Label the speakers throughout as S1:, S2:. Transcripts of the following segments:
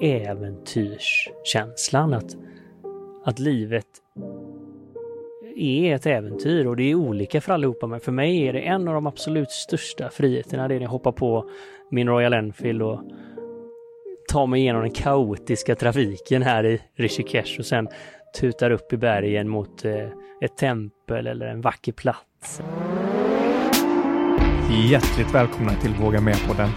S1: äventyrskänslan. Att, att livet är ett äventyr och det är olika för allihopa. Men för mig är det en av de absolut största friheterna. Det är när jag hoppar på min Royal Enfield och tar mig igenom den kaotiska trafiken här i Rishikesh och sen tutar upp i bergen mot eh, ett tempel eller en vacker plats.
S2: Hjärtligt välkomna till Våga Med-podden.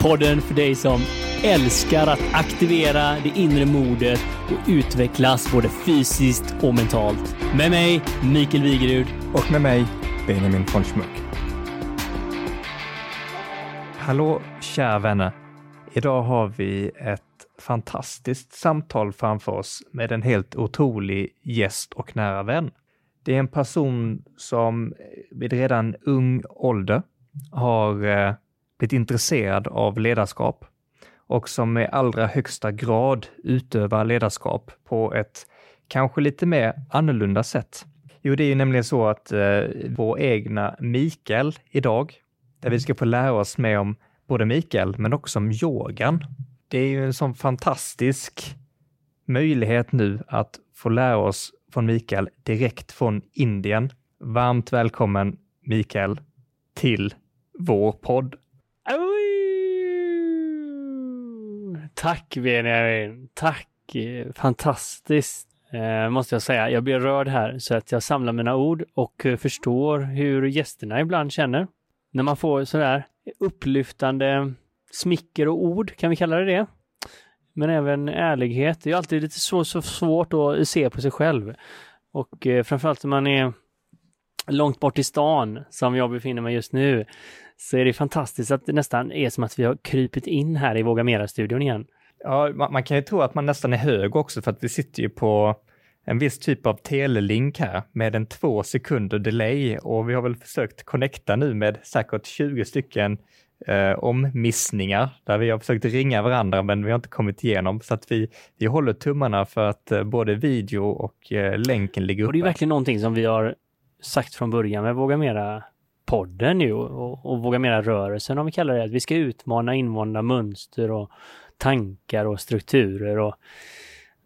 S1: Podden för dig som älskar att aktivera det inre modet och utvecklas både fysiskt och mentalt. Med mig, Mikael Wigerud.
S2: Och med mig, Benjamin von Schmuck. Hallå, kära vänner. Idag har vi ett fantastiskt samtal framför oss med en helt otrolig gäst och nära vän. Det är en person som vid redan ung ålder har eh, blivit intresserad av ledarskap och som i allra högsta grad utövar ledarskap på ett kanske lite mer annorlunda sätt. Jo, det är ju nämligen så att eh, vår egna Mikael idag, där vi ska få lära oss mer om både Mikael men också om yogan. Det är ju en sån fantastisk möjlighet nu att få lära oss från Mikael direkt från Indien. Varmt välkommen Mikael till vår podd.
S1: Tack Benjamin, tack! Fantastiskt! Eh, måste jag säga. Jag blir rörd här så att jag samlar mina ord och eh, förstår hur gästerna ibland känner. När man får sådär upplyftande smicker och ord, kan vi kalla det det? Men även ärlighet. Det är alltid lite så, så svårt att se på sig själv. Och eh, framförallt när man är långt bort i stan, som jag befinner mig just nu, så är det fantastiskt att det nästan är som att vi har krypit in här i Våga Mera-studion igen.
S2: Ja, man, man, kan ju tro att man nästan är hög också för att vi sitter ju på en viss typ av telelink här med en två sekunder delay och vi har väl försökt connecta nu med säkert 20 stycken eh, ommissningar där vi har försökt ringa varandra men vi har inte kommit igenom så att vi, vi håller tummarna för att eh, både video och eh, länken ligger uppe.
S1: Och det är verkligen någonting som vi har sagt från början med Våga Mera podden nu och, och Våga Mera rörelsen om vi kallar det, att vi ska utmana invanda mönster och tankar och strukturer och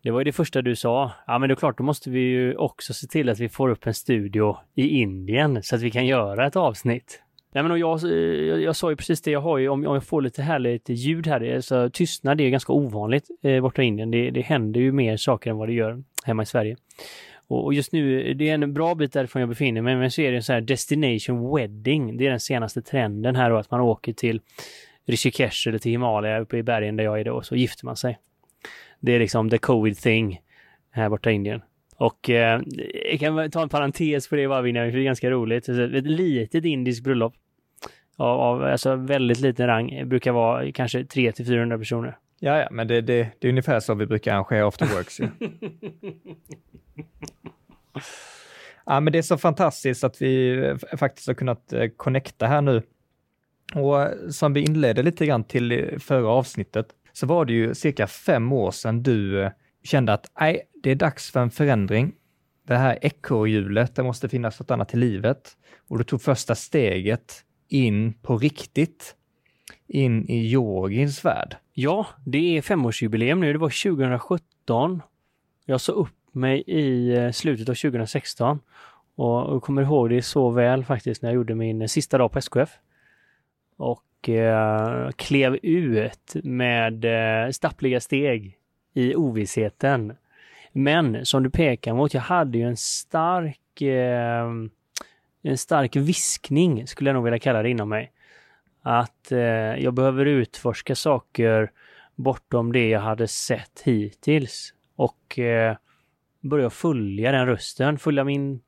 S1: det var ju det första du sa. Ja, men det är klart, då måste vi ju också se till att vi får upp en studio i Indien så att vi kan göra ett avsnitt. Nej, men jag, jag, jag sa ju precis det, jag har ju, om, om jag får lite härligt ljud här, så tystnad det är ganska ovanligt eh, borta i Indien. Det, det händer ju mer saker än vad det gör hemma i Sverige. Och, och just nu, det är en bra bit därifrån jag befinner mig, men så är det en sån här destination wedding. Det är den senaste trenden här då, att man åker till Rishikesh eller till Himalaya uppe i bergen där jag är då, och så gifter man sig. Det är liksom the covid thing här borta i Indien. Och eh, jag kan ta en parentes på det bara för det är ganska roligt. Alltså, ett litet indiskt bröllop av, av alltså väldigt liten rang brukar vara kanske 300 till 400 personer.
S2: Ja, ja, men det, det, det är ungefär så vi brukar arrangera afterworks. Ja. ja, men det är så fantastiskt att vi faktiskt har kunnat eh, connecta här nu. Och som vi inledde lite grann till förra avsnittet så var det ju cirka fem år sedan du eh, kände att nej, det är dags för en förändring. Det här ekorrhjulet, det måste finnas något annat i livet. Och du tog första steget in på riktigt, in i yogins värld.
S1: Ja, det är femårsjubileum nu. Det var 2017. Jag sa upp mig i eh, slutet av 2016 och jag kommer ihåg det så väl faktiskt när jag gjorde min eh, sista dag på SKF. Och eh, klev ut med eh, stappliga steg i ovissheten. Men som du pekar mot, jag hade ju en stark eh, en stark viskning skulle jag nog vilja kalla det inom mig. Att eh, jag behöver utforska saker bortom det jag hade sett hittills och eh, börja följa den rösten, följa min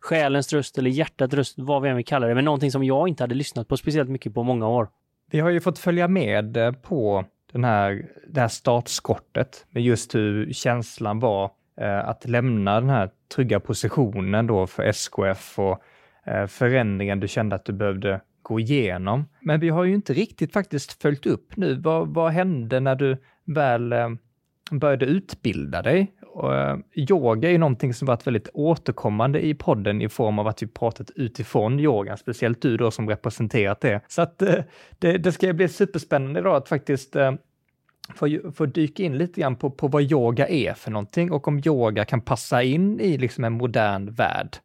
S1: själens röst eller hjärtats röst, vad vi än vill kalla det, men någonting som jag inte hade lyssnat på speciellt mycket på många år.
S2: Vi har ju fått följa med eh, på den här, det här startskottet med just hur känslan var eh, att lämna den här trygga positionen då för SKF och eh, förändringen du kände att du behövde gå igenom. Men vi har ju inte riktigt faktiskt följt upp nu. Vad, vad hände när du väl eh, började utbilda dig? Och, eh, yoga är ju någonting som varit väldigt återkommande i podden i form av att vi pratat utifrån yogan, speciellt du då som representerat det. Så att eh, det, det ska bli superspännande idag att faktiskt få, få dyka in lite grann på, på vad yoga är för någonting och om yoga kan passa in i liksom en modern värld.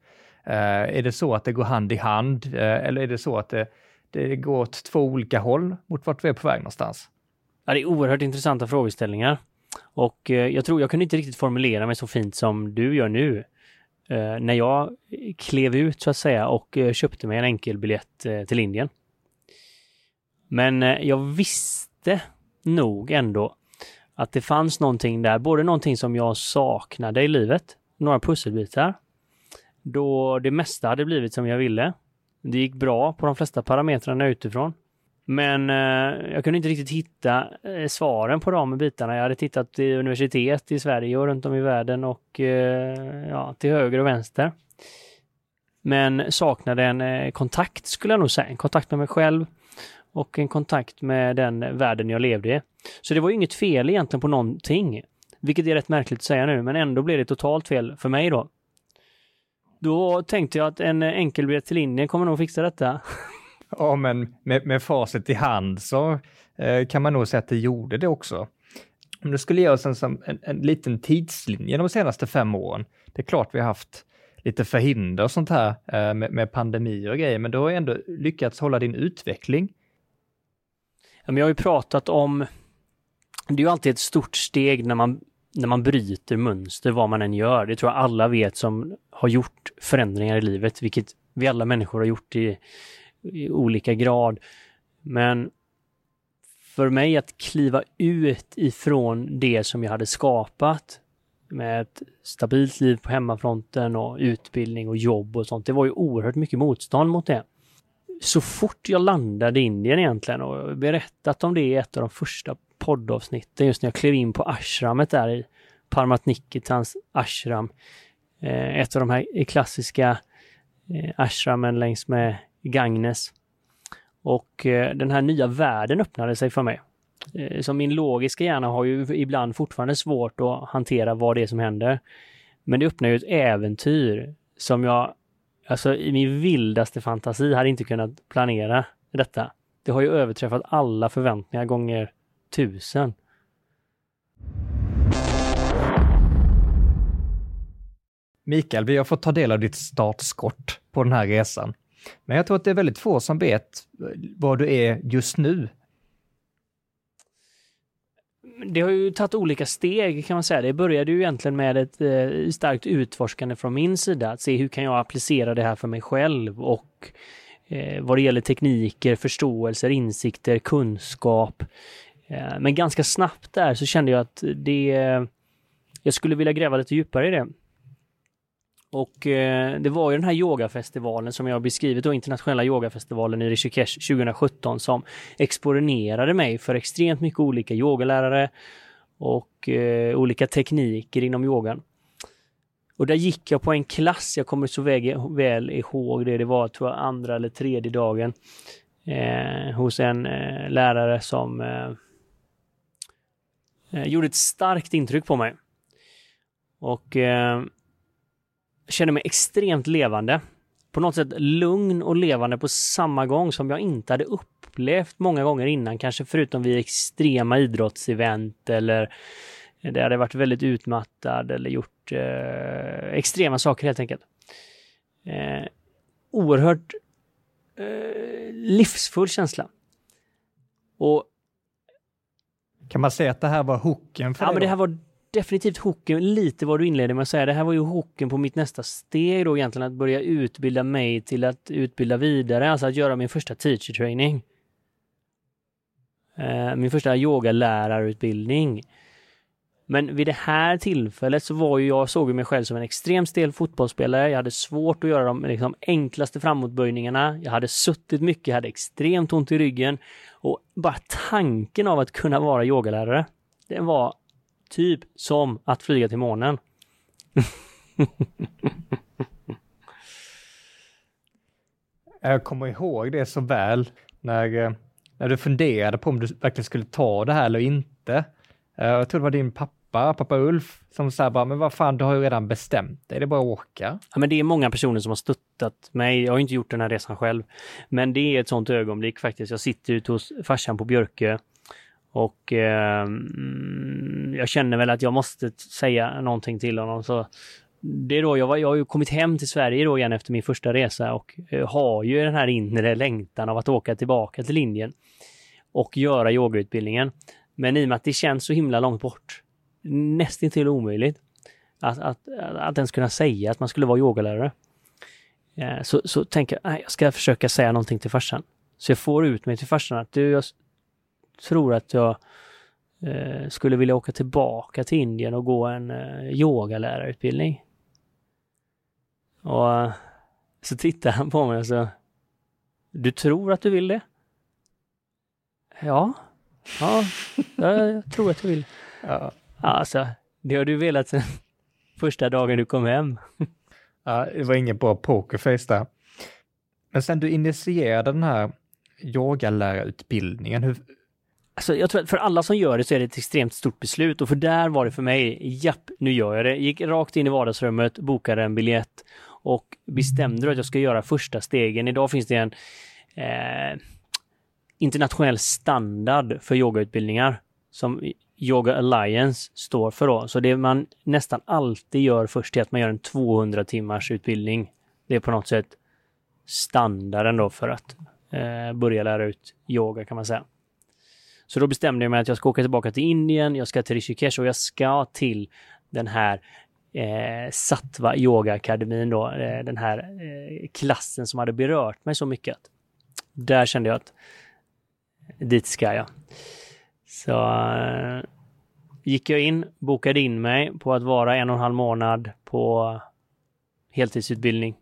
S2: Eh, är det så att det går hand i hand eh, eller är det så att det, det går åt två olika håll mot vart vi är på väg någonstans?
S1: Ja, det är oerhört intressanta frågeställningar. Och eh, jag tror jag kunde inte riktigt formulera mig så fint som du gör nu. Eh, när jag klev ut så att säga och köpte mig en enkelbiljett eh, till Indien. Men eh, jag visste nog ändå att det fanns någonting där, både någonting som jag saknade i livet, några pusselbitar, då det mesta hade blivit som jag ville. Det gick bra på de flesta parametrarna utifrån. Men eh, jag kunde inte riktigt hitta eh, svaren på de bitarna. Jag hade tittat i universitet i Sverige och runt om i världen och eh, ja, till höger och vänster. Men saknade en eh, kontakt skulle jag nog säga. En kontakt med mig själv och en kontakt med den världen jag levde i. Så det var ju inget fel egentligen på någonting. Vilket är rätt märkligt att säga nu, men ändå blev det totalt fel för mig då. Då tänkte jag att en enkelbiljett till Indien kommer nog fixa detta.
S2: Ja, men med, med facit i hand så eh, kan man nog säga att det gjorde det också. Om det skulle ge oss en, en, en liten tidslinje de senaste fem åren. Det är klart vi har haft lite förhinder och sånt här eh, med, med pandemier och grejer, men du har ändå lyckats hålla din utveckling.
S1: Ja, men jag har ju pratat om, det är ju alltid ett stort steg när man, när man bryter mönster, vad man än gör. Det tror jag alla vet som har gjort förändringar i livet, vilket vi alla människor har gjort i, i olika grad. Men för mig att kliva ut ifrån det som jag hade skapat med ett stabilt liv på hemmafronten och utbildning och jobb och sånt. Det var ju oerhört mycket motstånd mot det. Så fort jag landade i Indien egentligen och berättat om det i ett av de första poddavsnitten, just när jag klev in på ashramet där i Parmat Nikitans ashram. Eh, ett av de här klassiska eh, ashramen längs med Gagnes. Och eh, den här nya världen öppnade sig för mig. Eh, så min logiska hjärna har ju ibland fortfarande svårt att hantera vad det är som händer. Men det öppnar ju ett äventyr som jag, alltså i min vildaste fantasi hade inte kunnat planera detta. Det har ju överträffat alla förväntningar gånger tusen.
S2: Mikael, vi har fått ta del av ditt startskott på den här resan. Men jag tror att det är väldigt få som vet vad du är just nu.
S1: Det har ju tagit olika steg kan man säga. Det började ju egentligen med ett eh, starkt utforskande från min sida, att se hur kan jag applicera det här för mig själv och eh, vad det gäller tekniker, förståelser, insikter, kunskap. Eh, men ganska snabbt där så kände jag att det, jag skulle vilja gräva lite djupare i det. Och eh, det var ju den här yogafestivalen som jag har beskrivit då, internationella yogafestivalen i Rishikesh 2017 som exponerade mig för extremt mycket olika yogalärare och eh, olika tekniker inom yogan. Och där gick jag på en klass, jag kommer så väl, väl ihåg det, det var tror jag andra eller tredje dagen eh, hos en eh, lärare som eh, Eh, gjorde ett starkt intryck på mig. Och eh, kände mig extremt levande. På något sätt lugn och levande på samma gång som jag inte hade upplevt många gånger innan, kanske förutom vid extrema idrottsevent eller det hade varit väldigt utmattad eller gjort eh, extrema saker helt enkelt. Eh, oerhört eh, livsfull känsla. Och
S2: kan man säga att det här var hooken för
S1: Ja,
S2: dig
S1: men det här var definitivt hooken, lite vad du inledde med att säga. Det här var ju hooken på mitt nästa steg då egentligen, att börja utbilda mig till att utbilda vidare, alltså att göra min första teacher training. Eh, min första yogalärarutbildning. Men vid det här tillfället så var ju jag, såg mig själv som en extremt stel fotbollsspelare. Jag hade svårt att göra de liksom, enklaste framåtböjningarna. Jag hade suttit mycket, jag hade extremt ont i ryggen. Och bara tanken av att kunna vara yogalärare, den var Typ som att flyga till månen.
S2: Jag kommer ihåg det så väl när, eh, när du funderade på om du verkligen skulle ta det här eller inte. Eh, jag tror det var din pappa, pappa Ulf, som säger bara, men vad fan, du har ju redan bestämt dig, det är bara att åka.
S1: Ja, men det är många personer som har stöttat mig. Jag har inte gjort den här resan själv. Men det är ett sånt ögonblick faktiskt. Jag sitter ute hos farsan på Björkö Och eh, jag känner väl att jag måste säga någonting till honom. Så det är då jag, var, jag har ju kommit hem till Sverige då igen efter min första resa och eh, har ju den här inre längtan av att åka tillbaka till Indien och göra yogautbildningen. Men i och med att det känns så himla långt bort, nästintill omöjligt, att, att, att ens kunna säga att man skulle vara yogalärare. Eh, så, så tänker jag, jag ska försöka säga någonting till farsan. Så jag får ut mig till farsan att du, jag tror att jag eh, skulle vilja åka tillbaka till Indien och gå en eh, yogalärarutbildning. Och eh, så tittar han på mig och så, du tror att du vill det? Ja, ja, jag tror att jag vill. Ja. Alltså, det har du velat sedan första dagen du kom hem.
S2: Ja, det var ingen bra pokerface där. Men sen du initierade den här yogalärarutbildningen, hur...
S1: Alltså jag tror att för alla som gör det så är det ett extremt stort beslut och för där var det för mig, japp, nu gör jag det. Gick rakt in i vardagsrummet, bokade en biljett och bestämde att jag ska göra första stegen. Idag finns det en eh, internationell standard för yogautbildningar som Yoga Alliance står för då. Så det man nästan alltid gör först är att man gör en 200 timmars utbildning. Det är på något sätt standarden då för att eh, börja lära ut yoga kan man säga. Så då bestämde jag mig att jag ska åka tillbaka till Indien, jag ska till Rishikesh och jag ska till den här eh, Sattva Yoga Akademin då, eh, den här eh, klassen som hade berört mig så mycket. Där kände jag att dit ska jag. Så eh, gick jag in, bokade in mig på att vara en och en halv månad på heltidsutbildning.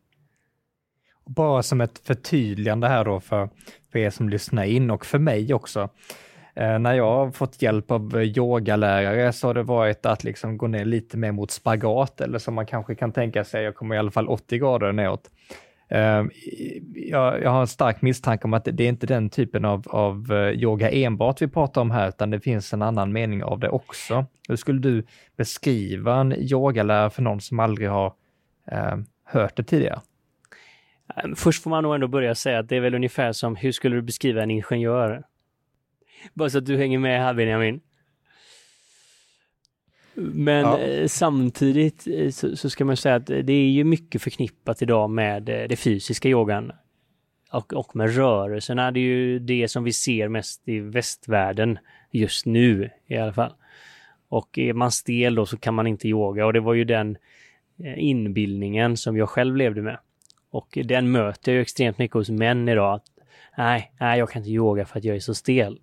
S2: Bara som ett förtydligande här då för, för er som lyssnar in och för mig också. Eh, när jag har fått hjälp av yogalärare så har det varit att liksom gå ner lite mer mot spagat eller som man kanske kan tänka sig, jag kommer i alla fall 80 grader neråt. Ehm, jag, jag, har en stark misstanke om att det är inte den typen av, av eh, yoga enbart vi pratar om här, utan det finns en annan mening av det också. Hur skulle du beskriva en yogalärare för någon som aldrig har eh, hört det tidigare?
S1: Ehm, först får man nog ändå börja säga att det är väl ungefär som, hur skulle du beskriva en ingenjör? Bara så att du hänger med här Benjamin. Men ja. Eh, samtidigt eh, så, så, ska man säga att det är ju mycket förknippat idag med eh, det fysiska yogan och, och med rörelserna. Det är ju det som vi ser mest i västvärlden just nu i alla fall. Och är man stel då så kan man inte yoga och det var ju den inbildningen som jag själv levde med. Och den möter jag ju extremt mycket hos män idag. Att, nej, nej, jag kan inte yoga för att jag är så stel.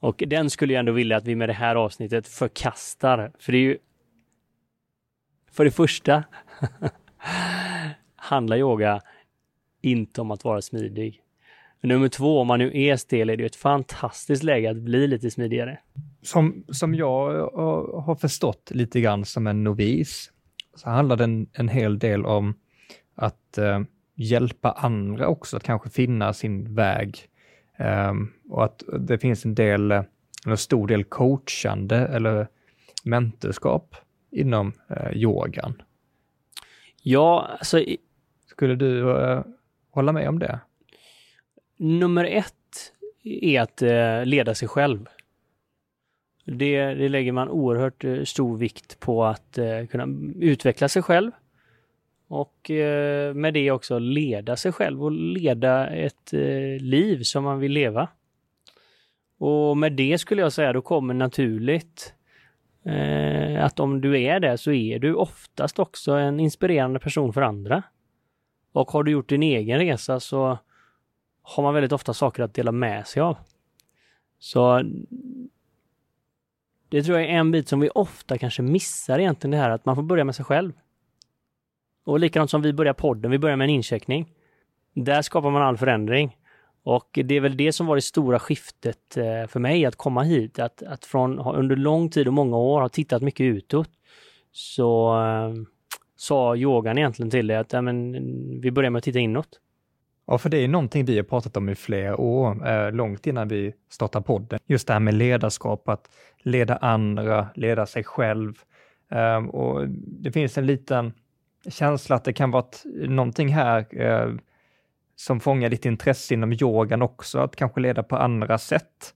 S1: Och den skulle jag ändå vilja att vi med det här avsnittet förkastar. För det är ju... För det första handlar yoga inte om att vara smidig. Nummer två, om man nu är stel är det ett fantastiskt läge att bli lite smidigare.
S2: Som, som jag eh, har förstått lite grann som en novis, så handlar det en, en hel del om att eh, hjälpa andra också att kanske finna sin väg Um, och att det finns en del, en stor del coachande eller mentorskap inom uh, yogan.
S1: Ja, alltså...
S2: Skulle du uh, hålla med om det?
S1: Nummer ett är att uh, leda sig själv. Det, det, lägger man oerhört stor vikt på att kunna utveckla sig själv och eh, med det också leda sig själv och leda ett eh, liv som man vill leva. Och med det skulle jag säga, då kommer naturligt eh, att om du är det så är du oftast också en inspirerande person för andra. Och har du gjort din egen resa så har man väldigt ofta saker att dela med sig av. Så det tror jag är en bit som vi ofta kanske missar egentligen det här att man får börja med sig själv. Och likadant som vi börjar podden, vi börjar med en incheckning. Där skapar man all förändring. Och det är väl det som var det stora skiftet eh, för mig att komma hit. Att, att från under lång tid och många år ha tittat mycket utåt så äh, sa yogan egentligen till dig att äh, men, vi börjar med att titta inåt.
S2: Ja, för det är någonting vi har pratat om i flera år, eh, långt innan vi startade podden. Just det här med ledarskap, att leda andra, leda sig själv. Eh, och det finns en liten känsla att det kan vara ett, någonting här eh, som fångar ditt intresse inom yogan också, att kanske leda på andra sätt.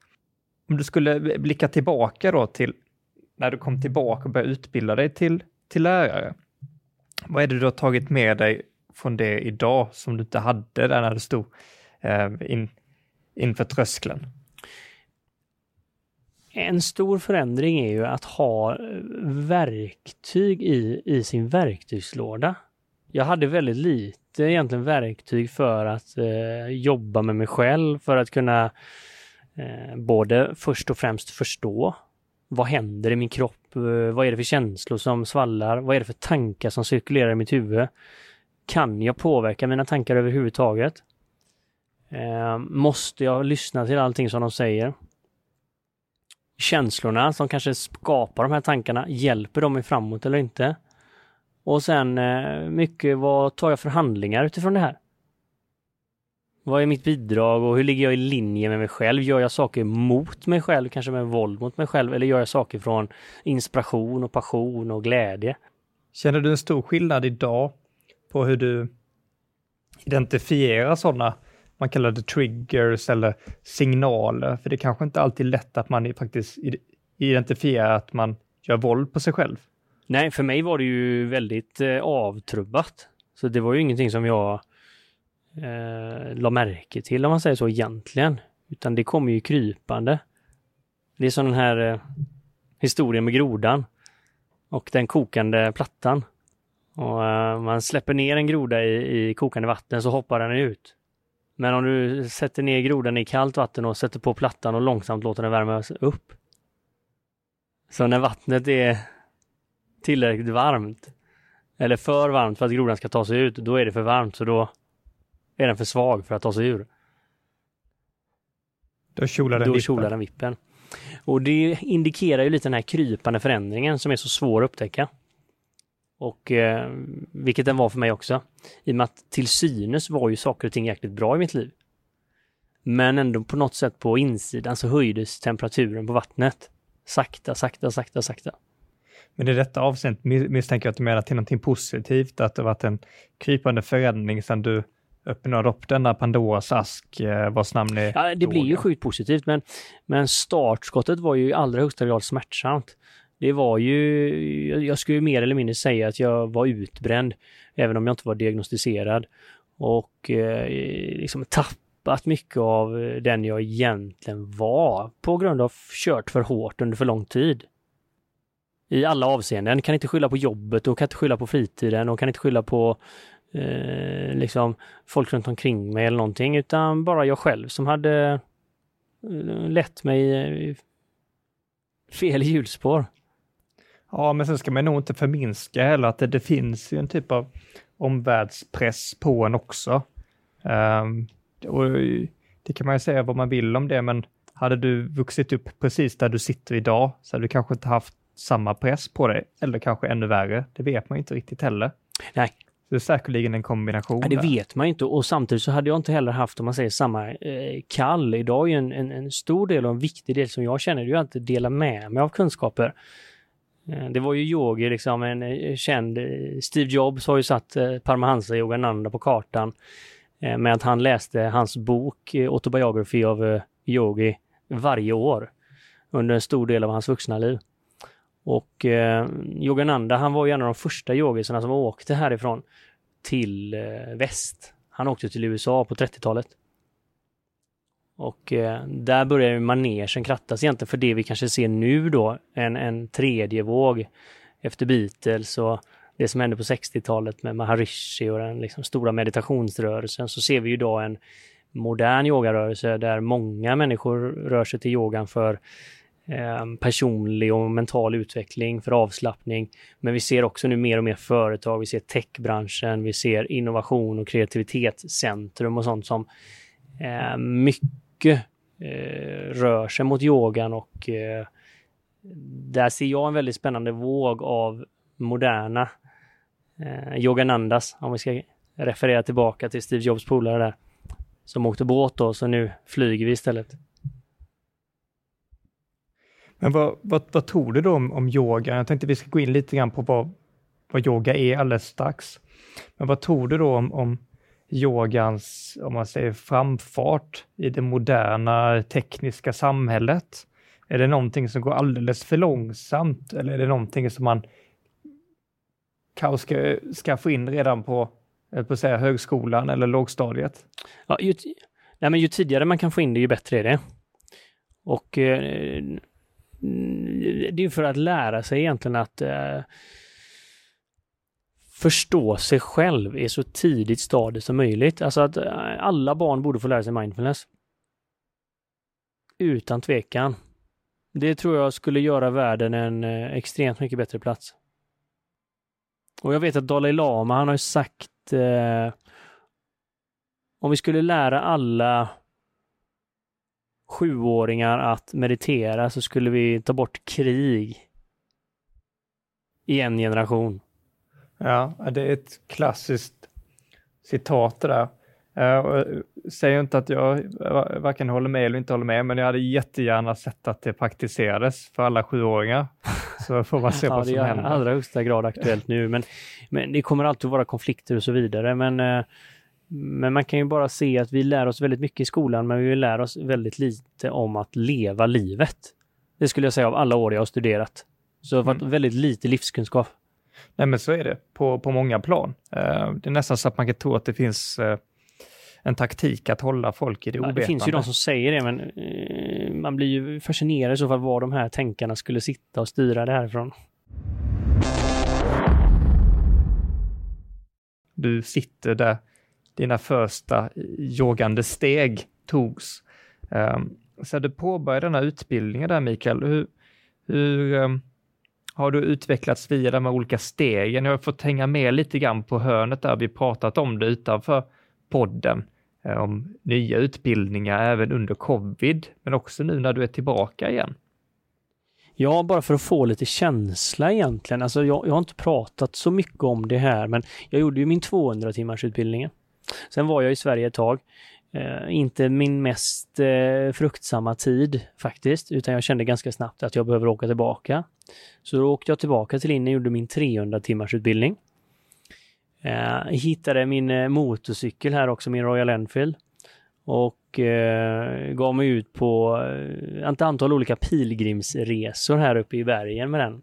S2: om du skulle blicka tillbaka då till när du kom tillbaka och började utbilda dig till, till lärare. Vad är det du har tagit med dig från det idag som du inte hade där när du stod eh, in, inför tröskeln?
S1: En stor förändring är ju att ha eh, verktyg i, i sin verktygslåda. Jag hade väldigt lite egentligen verktyg för att eh, jobba med mig själv, för att kunna eh, både först och främst förstå vad händer i min kropp? Eh, vad är det för känslor som svallar? Vad är det för tankar som cirkulerar i mitt huvud? Kan jag påverka mina tankar överhuvudtaget? Eh, måste jag lyssna till allting som de säger? Känslorna som kanske skapar de här tankarna, hjälper de mig framåt eller inte? Och sen eh, mycket, vad tar jag för handlingar utifrån det här? Vad är mitt bidrag och hur ligger jag i linje med mig själv? Gör jag saker mot mig själv, kanske med våld mot mig själv, eller gör jag saker från inspiration och passion och glädje?
S2: Känner du en stor skillnad idag på hur du identifierar sådana, man kallar det triggers eller signaler? För det är kanske inte alltid är lätt att man faktiskt identifierar att man gör våld på sig själv.
S1: Nej, för mig var det ju väldigt eh, avtrubbat. Så det var ju ingenting som jag eh, la märke till om man säger så egentligen. Utan det kommer ju krypande. Det är som den här eh, historien med grodan och den kokande plattan. Och eh, man släpper ner en groda i, i kokande vatten så hoppar den ut. Men om du sätter ner grodan i kallt vatten och sätter på plattan och långsamt låter den värmas upp. Så när vattnet är tillräckligt varmt, eller för varmt för att grodan ska ta sig ut, då är det för varmt så då är den för svag för att ta sig ur.
S2: Då kjolar den
S1: Då
S2: vippen.
S1: kjolar den vippen. Och det indikerar ju lite den här krypande förändringen som är så svår att upptäcka. Och eh, vilket den var för mig också. I och med att till synes var ju saker och ting jäkligt bra i mitt liv. Men ändå på något sätt på insidan så höjdes temperaturen på vattnet. Sakta, sakta, sakta, sakta.
S2: Men i detta avseendet misstänker jag att du menar till någonting positivt, att det varit en krypande förändring sedan du öppnar upp denna Pandoras ask, eh, vars namn är...
S1: Ja, det blir ju sjukt positivt, men, men startskottet var ju i allra högsta grad smärtsamt. Det var ju, jag skulle mer eller mindre säga att jag var utbränd, även om jag inte var diagnostiserad. Och eh, liksom tappat mycket av den jag egentligen var på grund av kört för hårt under för lång tid. I alla avseenden. Kan inte skylla på jobbet och kan inte skylla på fritiden och kan inte skylla på eh, liksom folk runt omkring mig eller någonting, utan bara jag själv som hade eh, lett mig i fel hjulspår.
S2: Ja, men sen ska man nog inte förminska heller att det, det finns ju en typ av omvärldspress på en också. Um, och det kan man ju säga vad man vill om det, men hade du vuxit upp precis där du sitter idag så hade du kanske inte haft samma press på dig, eller kanske ännu värre. Det vet man inte riktigt heller.
S1: Nej,
S2: det är säkerligen en kombination.
S1: Ja, det där. vet man inte och samtidigt så hade jag inte heller haft, om man säger samma eh, kall. Idag är ju en, en, en, stor del och en viktig del som jag känner, det är ju att dela med mig av kunskaper. Eh, det var ju yogi, liksom en eh, känd, eh, Steve Jobs har ju satt Paramahansa Yogananda på kartan med att han läste hans bok Autobiography of Yogi varje år under en stor del av hans vuxna liv. Och eh, Yogananda, han var ju en av de första yogisarna som åkte härifrån till eh, väst. Han åkte till USA på 30-talet. Och eh, där började manegen krattas egentligen för det vi kanske ser nu då, en, en tredje våg efter Beatles och det som hände på 60-talet med Maharishi och den liksom stora meditationsrörelsen, så ser vi ju idag en modern yogarörelse där många människor rör sig till yogan för Eh, personlig och mental utveckling för avslappning. Men vi ser också nu mer och mer företag, vi ser techbranschen, vi ser innovation och kreativitetscentrum och sånt som eh, mycket eh, rör sig mot yogan och eh, där ser jag en väldigt spännande våg av moderna eh, yoganandas, om vi ska referera tillbaka till Steve Jobs polare där, som åkte båt då, så nu flyger vi istället.
S2: Men vad, vad, vad tror du då om, om yoga? Jag tänkte vi ska gå in lite grann på vad, vad yoga är alldeles strax. Men vad tror du då om, om yogans, om man säger framfart i det moderna tekniska samhället? Är det någonting som går alldeles för långsamt eller är det någonting som man kanske ska, ska få in redan på, eh, på säga, högskolan eller lågstadiet?
S1: Ja, ju, nej, men ju tidigare man kan få in det, ju bättre är det. Och eh, det är för att lära sig egentligen att eh, förstå sig själv i så tidigt stadie som möjligt. Alltså att eh, alla barn borde få lära sig mindfulness. Utan tvekan. Det tror jag skulle göra världen en eh, extremt mycket bättre plats. Och jag vet att Dalai Lama, han har ju sagt eh, om vi skulle lära alla sjuåringar att meditera så skulle vi ta bort krig i en generation.
S2: Ja, det är ett klassiskt citat det där. Jag säger inte att jag varken håller med eller inte håller med, men jag hade jättegärna sett att det praktiserades för alla sjuåringar. Så får man se ja, vad som händer.
S1: Det är i allra högsta grad aktuellt nu, men, men det kommer alltid vara konflikter och så vidare. Men, eh, men man kan ju bara se att vi lär oss väldigt mycket i skolan, men vi lär oss väldigt lite om att leva livet. Det skulle jag säga av alla år jag har studerat. Så jag har fått mm. väldigt lite livskunskap.
S2: Nej, men så är det på, på många plan. Uh, det är nästan så att man kan tro att det finns uh, en taktik att hålla folk i det.
S1: Ja, det finns ju de som säger det, men uh, man blir ju fascinerad i så fall var de här tänkarna skulle sitta och styra det härifrån.
S2: Du sitter där dina första yogande steg togs. Så du påbörjade denna utbildningen där Mikael. Hur, hur har du utvecklats via de här olika stegen? Jag har fått hänga med lite grann på hörnet där vi pratat om det utanför podden, eh, om nya utbildningar även under covid, men också nu när du är tillbaka igen.
S1: Ja, bara för att få lite känsla egentligen. Alltså jag, jag har inte pratat så mycket om det här, men jag gjorde ju min 200 timmars utbildning. Sen var jag i Sverige ett tag. Eh, inte min mest eh, fruktsamma tid faktiskt, utan jag kände ganska snabbt att jag behöver åka tillbaka. Så då åkte jag tillbaka till Indien och gjorde min 300 timmars utbildning. Eh, hittade min eh, motorcykel här också, min Royal Enfield. Och eh, gav mig ut på eh, ett antal olika pilgrimsresor här uppe i bergen med den.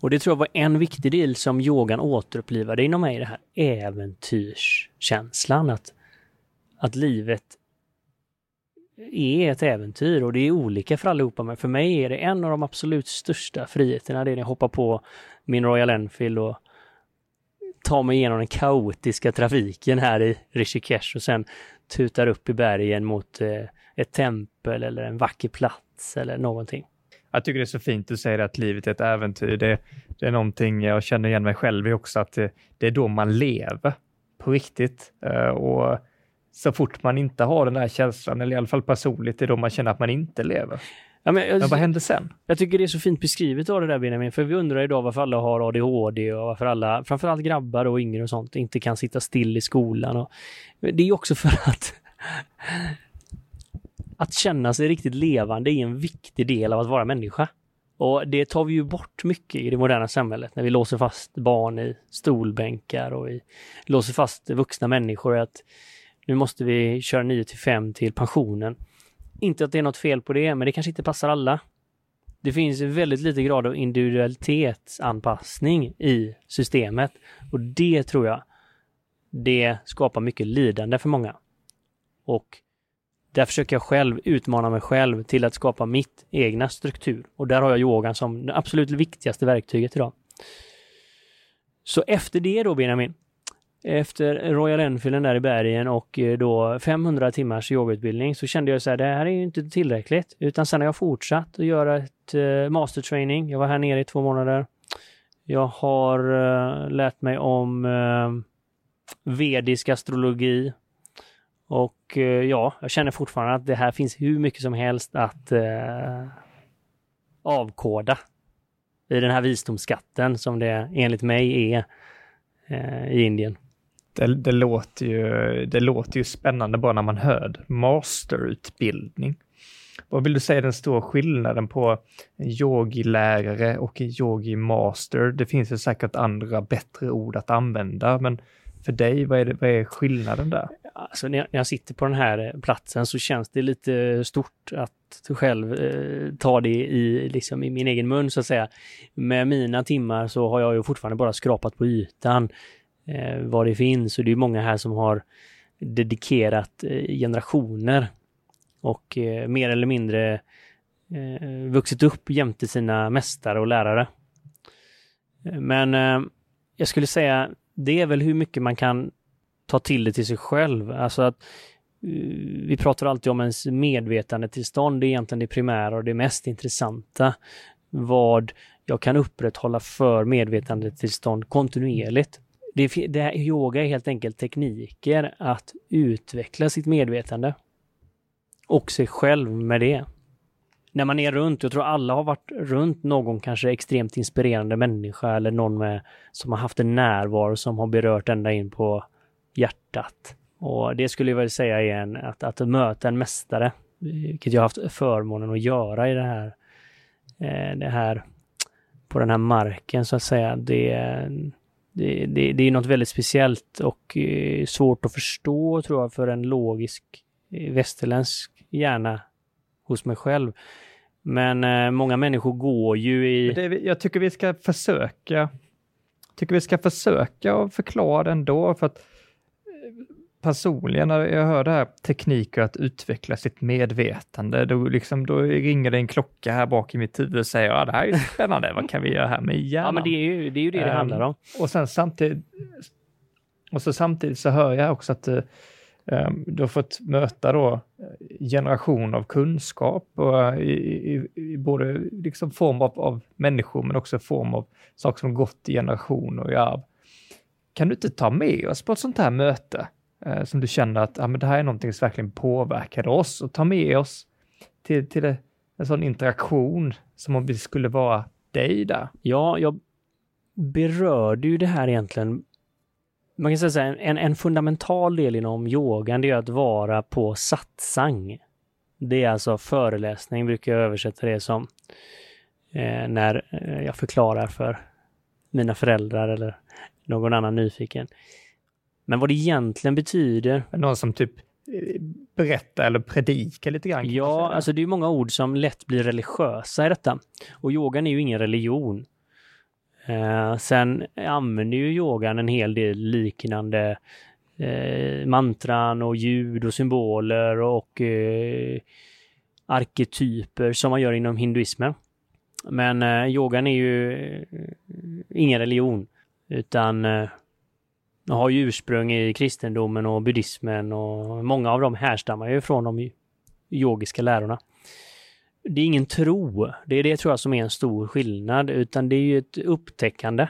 S1: Och det tror jag var en viktig del som yogan återupplivade inom mig, det här äventyrskänslan. Att, att livet är ett äventyr och det är olika för allihopa. Men för mig är det en av de absolut största friheterna. Det är när jag hoppar på min Royal Enfield och tar mig igenom den kaotiska trafiken här i Rishikesh och sen tutar upp i bergen mot eh, ett tempel eller en vacker plats eller någonting.
S2: Jag tycker det är så fint du säger att livet är ett äventyr. Det, det är någonting jag känner igen mig själv i också, att det, det är då man lever på riktigt. Uh, och så fort man inte har den här känslan, eller i alla fall personligt, det är då man känner att man inte lever. Ja, men, jag, men vad händer sen?
S1: Jag tycker det är så fint beskrivet av det där Benjamin, för vi undrar idag varför alla har ADHD och varför alla, framförallt grabbar och yngre och sånt, inte kan sitta still i skolan. Och, det är också för att att känna sig riktigt levande är en viktig del av att vara människa. Och det tar vi ju bort mycket i det moderna samhället när vi låser fast barn i stolbänkar och vi låser fast vuxna människor att nu måste vi köra 9 till 5 till pensionen. Inte att det är något fel på det, men det kanske inte passar alla. Det finns väldigt lite grad av individualitetsanpassning i systemet och det tror jag, det skapar mycket lidande för många. Och där försöker jag själv utmana mig själv till att skapa mitt egna struktur. Och där har jag yogan som det absolut viktigaste verktyget idag. Så efter det då Benjamin, efter Royal Enfielden där i bergen och eh, då 500 timmars yogautbildning så kände jag så här, det här är ju inte tillräckligt. Utan sen har jag fortsatt att göra ett eh, mastertraining. Jag var här nere i två månader. Jag har eh, lärt mig om vedisk astrologi, och ja, jag känner fortfarande att det här finns hur mycket som helst att avkoda i den här visdomsskatten som det enligt mig är i Indien.
S2: Det, det, låter ju, det låter ju spännande bara när man hör masterutbildning. Vad vill du säga är den stora skillnaden på en yogilärare och en yogimaster? Det finns ju säkert andra bättre ord att använda, men för dig? Vad är, det, vad är skillnaden där?
S1: Alltså när jag, när jag sitter på den här eh, platsen så känns det lite stort att själv eh, ta det i, liksom, i min egen mun så att säga. Med mina timmar så har jag ju fortfarande bara skrapat på ytan eh, vad det finns och det är många här som har dedikerat eh, generationer och eh, mer eller mindre eh, vuxit upp jämte sina mästare och lärare. Eh, men eh, jag skulle säga det är väl hur mycket man kan ta till det till sig själv. Alltså att eh, vi pratar alltid om ens medvetandetillstånd, det är egentligen det primära och det mest intressanta. Vad jag kan upprätthålla för medvetandetillstånd kontinuerligt. Det, det, yoga är helt enkelt tekniker att utveckla sitt medvetande och sig själv med det. När man är runt, jag tror alla har varit runt någon kanske extremt inspirerande människa eller någon med, som har haft en närvaro som har berört ända in på hjärtat. Och det skulle jag väl säga är en, att, att möta en mästare, vilket jag har haft förmånen att göra i det här, eh, det här på den här marken så att säga. Det, det, det, det är något väldigt speciellt och eh, svårt att förstå tror jag för en logisk eh, västerländsk hjärna hos mig själv. Men eh, många människor går ju i...
S2: Det, jag tycker vi ska försöka, tycker vi ska försöka förklara det ändå, för att eh, personligen när jag hör det här tekniker att utveckla sitt medvetande, då, liksom, då ringer det en klocka här bak i mitt huvud och säger ja det här är spännande, vad kan vi göra här med hjärnan?
S1: Ja men det är ju det, är ju det, det um, handlar om.
S2: Och sen samtidigt, och så samtidigt så hör jag också att Ehm, du har fått möta då eh, generation av kunskap och eh, i, i, i både liksom form av, av, människor men också form av saker som gått i generationer i arv. Kan du inte ta med oss på ett sånt här möte eh, som du känner att ah, men det här är någonting som verkligen påverkade oss och ta med oss till, till en sån interaktion som om vi skulle vara dig där?
S1: Ja, jag berörde ju det här egentligen man kan säga så här, en, en fundamental del inom yogan det är att vara på satsang. Det är alltså föreläsning, brukar jag översätta det som. Eh, när eh, jag förklarar för mina föräldrar eller någon annan nyfiken. Men vad det egentligen betyder.
S2: Någon som typ eh, berättar eller predikar lite grann?
S1: Ja, alltså det är många ord som lätt blir religiösa i detta. Och yogan är ju ingen religion. Eh, sen använder ju yogan en hel del liknande eh, mantran och ljud och symboler och eh, arketyper som man gör inom hinduismen. Men eh, yogan är ju eh, ingen religion utan eh, har ju ursprung i kristendomen och buddhismen och många av dem härstammar ju från de yogiska lärorna det är ingen tro. Det är det tror jag som är en stor skillnad, utan det är ju ett upptäckande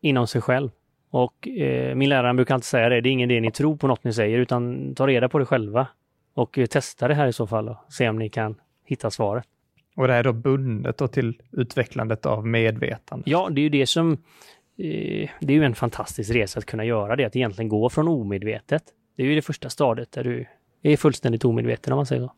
S1: inom sig själv. Och eh, min lärare brukar alltid säga det, det är ingen idé ni tror på något ni säger, utan ta reda på det själva. Och eh, testa det här i så fall och se om ni kan hitta svaret.
S2: Och det är då bundet då till utvecklandet av medvetande?
S1: Ja, det är ju det som... Eh, det är ju en fantastisk resa att kunna göra det, att egentligen gå från omedvetet. Det är ju det första stadiet där du är fullständigt omedveten om man säger så.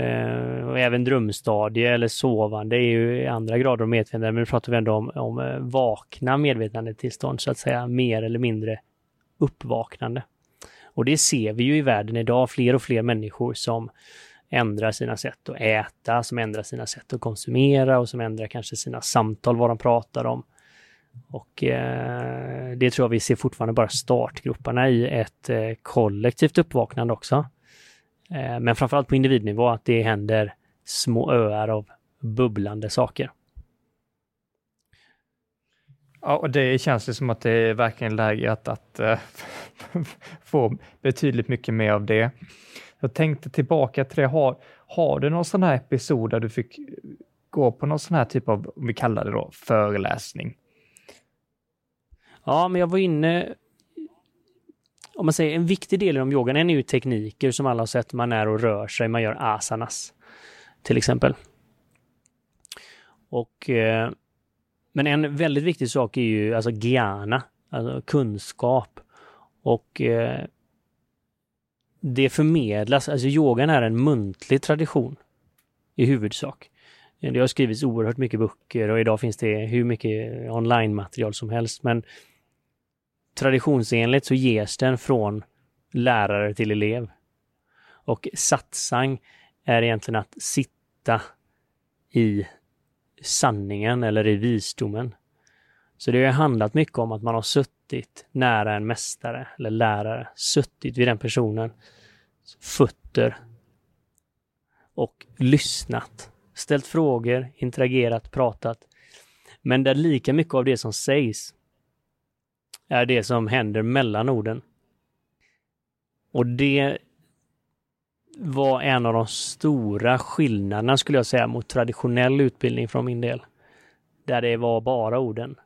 S1: Eh, och även drömstadie eller sovande är ju andra grader av medvetande, men nu pratar vi ändå om, om eh, vakna medvetandetillstånd så att säga, mer eller mindre uppvaknande. Och det ser vi ju i världen idag, fler och fler människor som ändrar sina sätt att äta, som ändrar sina sätt att konsumera och som ändrar kanske sina samtal, vad de pratar om. Och eh, det tror jag vi ser fortfarande bara startgroparna i ett eh, kollektivt uppvaknande också. Eh, men framförallt på individnivå att det händer små öar av bubblande saker.
S2: Ja, och det känns ju som att det är verkligen läge att, att äh, eh, få betydligt mycket mer av det. Jag tänkte tillbaka till det, har, har du någon sån här episod där du fick gå på någon sån här typ av, om vi kallar det då, föreläsning?
S1: Ja, men jag var inne om man säger en viktig del inom yogan är ju tekniker som alla har sett. Man är och rör sig, man gör asanas till exempel. Och eh, men en väldigt viktig sak är ju alltså gyana, alltså kunskap. Och eh, det förmedlas, alltså yogan är en muntlig tradition i huvudsak. Det har skrivits oerhört mycket böcker och idag finns det hur mycket online-material som helst. Men traditionsenligt så ges den från lärare till elev. Och satsang är egentligen att sitta i sanningen eller i visdomen. Så det har handlat mycket om att man har suttit nära en mästare eller lärare, suttit vid den personen fötter och lyssnat, ställt frågor, interagerat, pratat. Men där lika mycket av det som sägs är det som händer mellan orden. Och det var en av de stora skillnaderna skulle jag säga mot traditionell utbildning från min del. Där det var bara orden.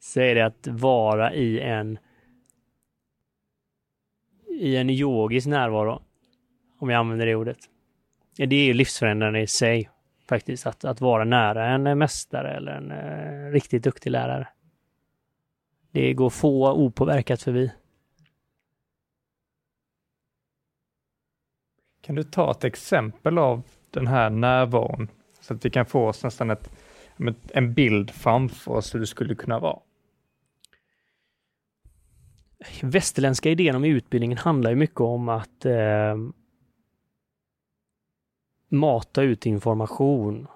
S1: Så är det att vara i en i en yogisk närvaro. Om jag använder det ordet. Det är ju livsförändrande i sig faktiskt. Att, att vara nära en mästare eller en eh, riktigt duktig lärare. Det går få opåverkat förbi.
S2: Kan du ta ett exempel av den här närvaron så att vi kan få oss nästan ett, en bild framför oss hur det skulle kunna vara?
S1: Västerländska idén om utbildningen handlar ju mycket om att eh, mata ut information.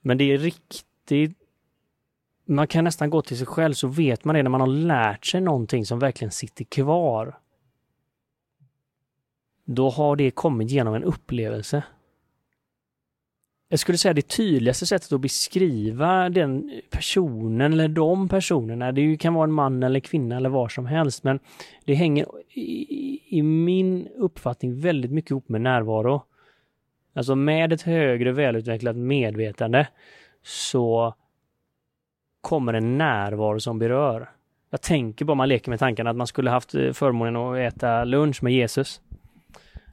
S1: Men det är riktigt man kan nästan gå till sig själv så vet man det när man har lärt sig någonting som verkligen sitter kvar. Då har det kommit genom en upplevelse. Jag skulle säga det tydligaste sättet att beskriva den personen eller de personerna, det kan vara en man eller kvinna eller var som helst, men det hänger i, i min uppfattning väldigt mycket ihop med närvaro. Alltså med ett högre välutvecklat medvetande så kommer en närvaro som berör. Jag tänker bara, man leker med tanken att man skulle haft eh, förmånen att äta lunch med Jesus.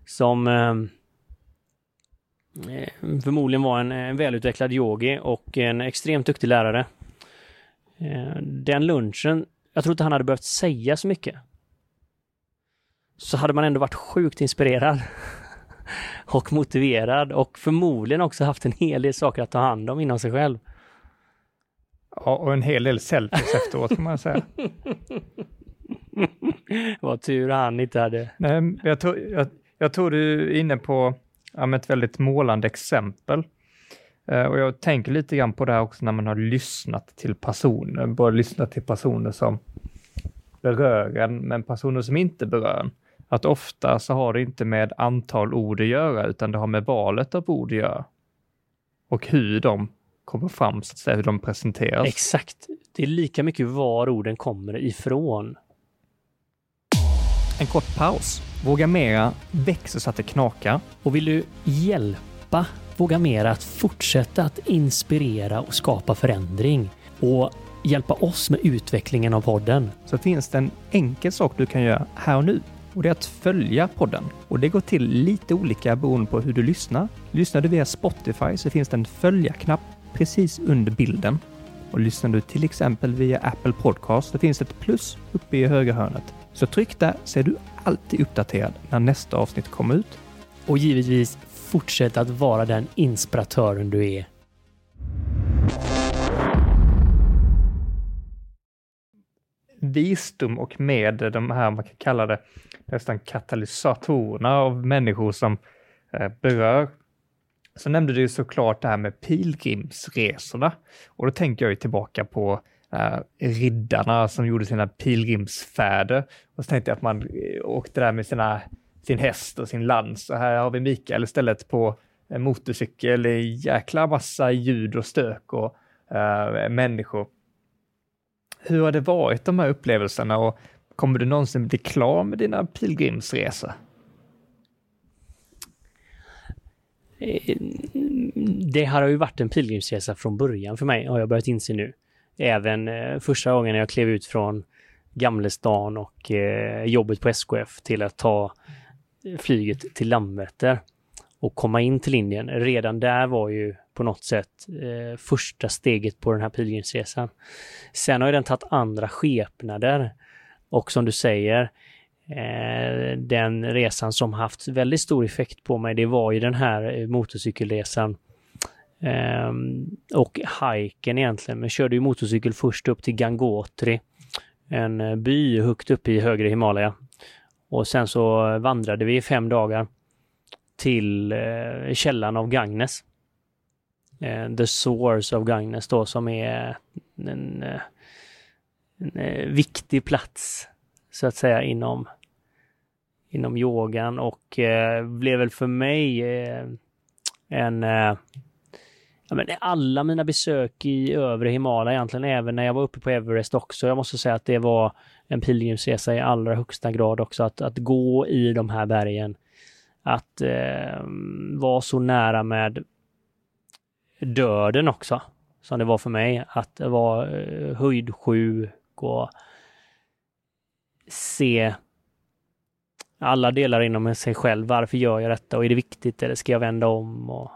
S1: Som ehm, eh, förmodligen var en, en välutvecklad yogi och en extremt duktig lärare. Eh, den lunchen, jag tror inte han hade behövt säga så mycket. Så hade man ändå varit sjukt inspirerad och motiverad och förmodligen också haft en hel del saker att ta hand om inom sig själv.
S2: Ja, och en hel del selfies efteråt kan man säga.
S1: Vad tur han inte hade.
S2: Nej, jag, tror, jag, jag tror du är inne på ja, ett väldigt målande exempel. Uh, och jag tänker lite grann på det här också när man har lyssnat till personer, både lyssnat till personer som berör en, men personer som inte berör en. Att ofta så har det inte med antal ord att göra, utan det har med valet av ord att göra. Och hur de kommer fram, så att säga, hur de presenteras.
S1: Exakt. Det är lika mycket var orden kommer ifrån.
S2: En kort paus. Våga Mera växer så att det knakar.
S1: Och vill du hjälpa Våga Mera att fortsätta att inspirera och skapa förändring och hjälpa oss med utvecklingen av podden.
S2: Så finns det en enkel sak du kan göra här och nu och det är att följa podden. Och det går till lite olika beroende på hur du lyssnar. Lyssnar du via Spotify så finns det en följa-knapp precis under bilden. Och lyssnar du till exempel via Apple Podcast så finns ett plus uppe i högra hörnet. Så tryck där så är du alltid uppdaterad när nästa avsnitt kommer ut.
S1: Och givetvis fortsätt att vara den inspiratören du är.
S2: Visdom och med de här, man kan kalla det nästan katalysatorerna av människor som eh, berör så nämnde du såklart det här med pilgrimsresorna och då tänker jag ju tillbaka på äh, riddarna som gjorde sina pilgrimsfärder. Och så tänkte jag att man eh, åkte där med sina, sin häst och sin lans och här har vi Mikael istället på en motorcykel i jäkla massa ljud och stök och äh, människor. Hur har det varit de här upplevelserna och kommer du någonsin bli klar med dina pilgrimsresor?
S1: Eh, Eh, det här har ju varit en pilgrimsresa från början för mig, har jag börjat inse nu. Även eh, första gången jag klev ut från Gamlestan och eh, jobbet på SKF till att ta flyget till Landvetter och komma in till Indien. Redan där var ju på något sätt eh, första steget på den här pilgrimsresan. Sen har ju den tagit andra skepnader och som du säger, Eh, den resan som haft väldigt stor effekt på mig, det var ju den här eh, motorcykelresan Eh, och hajken egentligen, men körde ju motorcykel först upp till Gangotri, en eh, by högt uppe i högre Himalaya. Och sen så vandrade vi i fem dagar till eh, källan av Gagnes. Eh, the Source of Gagnes då som är en, en, en viktig plats så att säga inom inom yogan och eh, blev väl för mig eh, en eh, ja, men alla mina besök i övre Himalaya egentligen, även när jag var uppe på Everest också. Jag måste säga att det var en pilgrimsresa i allra högsta grad också, att, att gå i de här bergen. Att eh, vara så nära med döden också, som det var för mig. Att vara eh, höjdsjuk och se alla delar inom sig själv. Varför gör jag detta och är det viktigt eller ska jag vända om? Och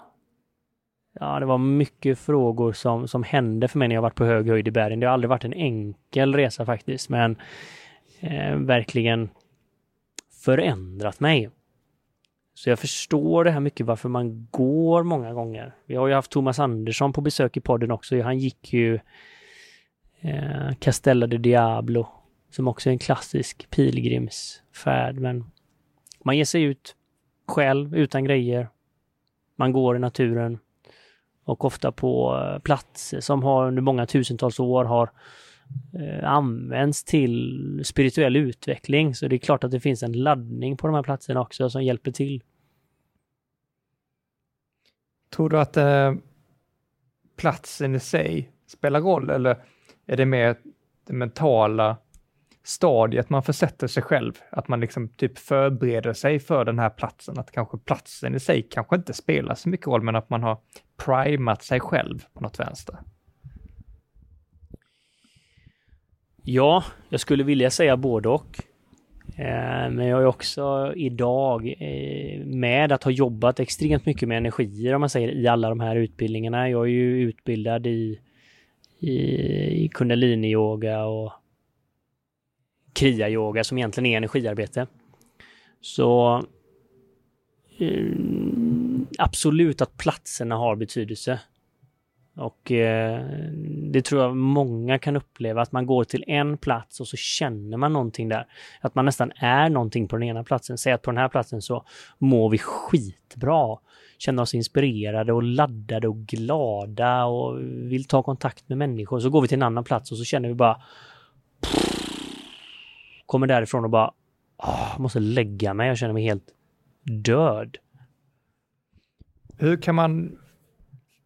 S1: ja, det var mycket frågor som, som hände för mig när jag varit på hög höjd i bergen. Det har aldrig varit en enkel resa faktiskt, men eh, verkligen förändrat mig. Så jag förstår det här mycket varför man går många gånger. Vi har ju haft Thomas Andersson på besök i podden också. Han gick ju eh, Castella de Diablo som också är en klassisk pilgrimsfärd. Men man ger sig ut själv utan grejer. Man går i naturen och ofta på eh, platser som har under många tusentals år har eh, använts till spirituell utveckling. Så det är klart att det finns en laddning på de här platserna också som hjälper till.
S2: Tror du att eh, platsen i sig spelar roll eller är det mer det mentala stadiet man försätter sig själv, att man liksom typ förbereder sig för den här platsen, att kanske platsen i sig kanske inte spelar så mycket roll, men att man har primat sig själv på något vänster.
S1: Ja, jag skulle vilja säga både och. Eh, men jag är också idag eh, med att ha jobbat extremt mycket med energier om man säger i alla de här utbildningarna. Jag är ju utbildad i, i, i kundaliniyoga och kriya-yoga som egentligen är energiarbete. Så eh, absolut att platserna har betydelse. Och eh, det tror jag många kan uppleva, att man går till en plats och så känner man någonting där. Att man nästan är någonting på den ena platsen. Säg att på den här platsen så mår vi skitbra. Känner oss inspirerade och laddade och glada och vill ta kontakt med människor. Så går vi till en annan plats och så känner vi bara kommer därifrån och bara åh, måste lägga mig. Jag känner mig helt död.
S2: Hur kan man...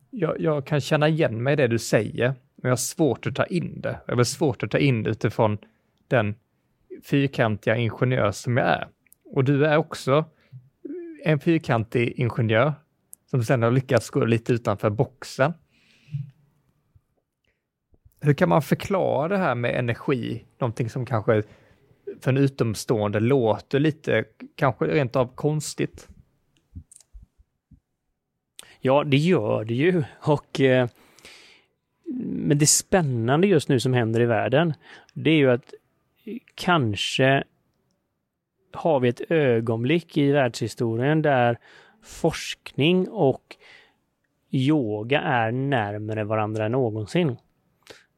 S2: Jag, jag kan känna igen mig i det du säger, men jag har svårt att ta in det. Jag har svårt att ta in det utifrån den fyrkantiga ingenjör som jag är. Och du är också en fyrkantig ingenjör som sedan har lyckats gå lite utanför boxen. Hur kan man förklara det här med energi, någonting som kanske för en utomstående låter lite, kanske rent av konstigt.
S1: Ja, det gör det ju. Och, eh, men det spännande just nu som händer i världen, det är ju att kanske har vi ett ögonblick i världshistorien där forskning och yoga är närmare varandra än någonsin.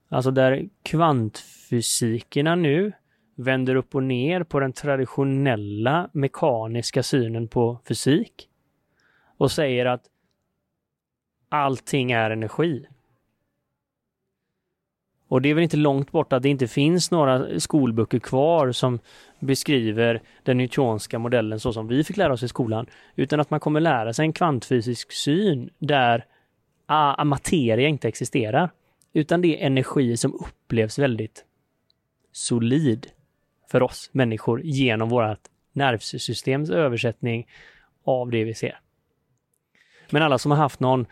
S1: Alltså där kvantfysikerna nu vänder upp och ner på den traditionella mekaniska synen på fysik och säger att allting är energi. Och det är väl inte långt bort att det inte finns några skolböcker kvar som beskriver den newtonska modellen så som vi fick lära oss i skolan, utan att man kommer lära sig en kvantfysisk syn där ah, ah materia inte existerar, utan det är energi som upplevs väldigt solid för oss människor genom vårt nervsystems översättning av det vi ser. Men alla som har haft någon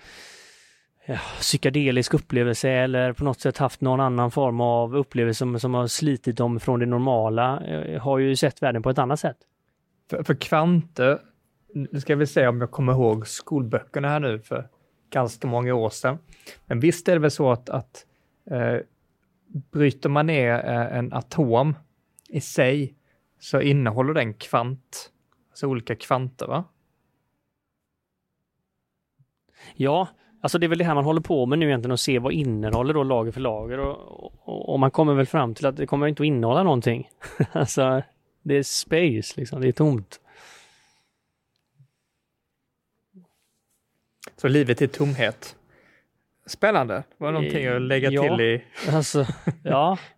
S1: ja, psykedelisk upplevelse eller på något sätt haft någon annan form av upplevelse som, som har slitit dem från det normala eh, har ju sett världen på ett annat sätt.
S2: För, för kvanter, nu ska vi se om jag kommer ihåg skolböckerna här nu för ganska många år sedan. Men visst är det väl så att, att eh, bryter man ner eh, en atom i sig så innehåller den kvant, alltså olika kvanter va?
S1: Ja, Alltså det är väl det här man håller på med nu egentligen och se vad innehåller då lager för lager och, och, och man kommer väl fram till att det kommer inte att innehålla någonting. alltså det är space liksom, det är tomt.
S2: Så livet är tomhet. Spännande. Var det någonting att lägga
S1: Ja.
S2: till i?
S1: Alltså, ja.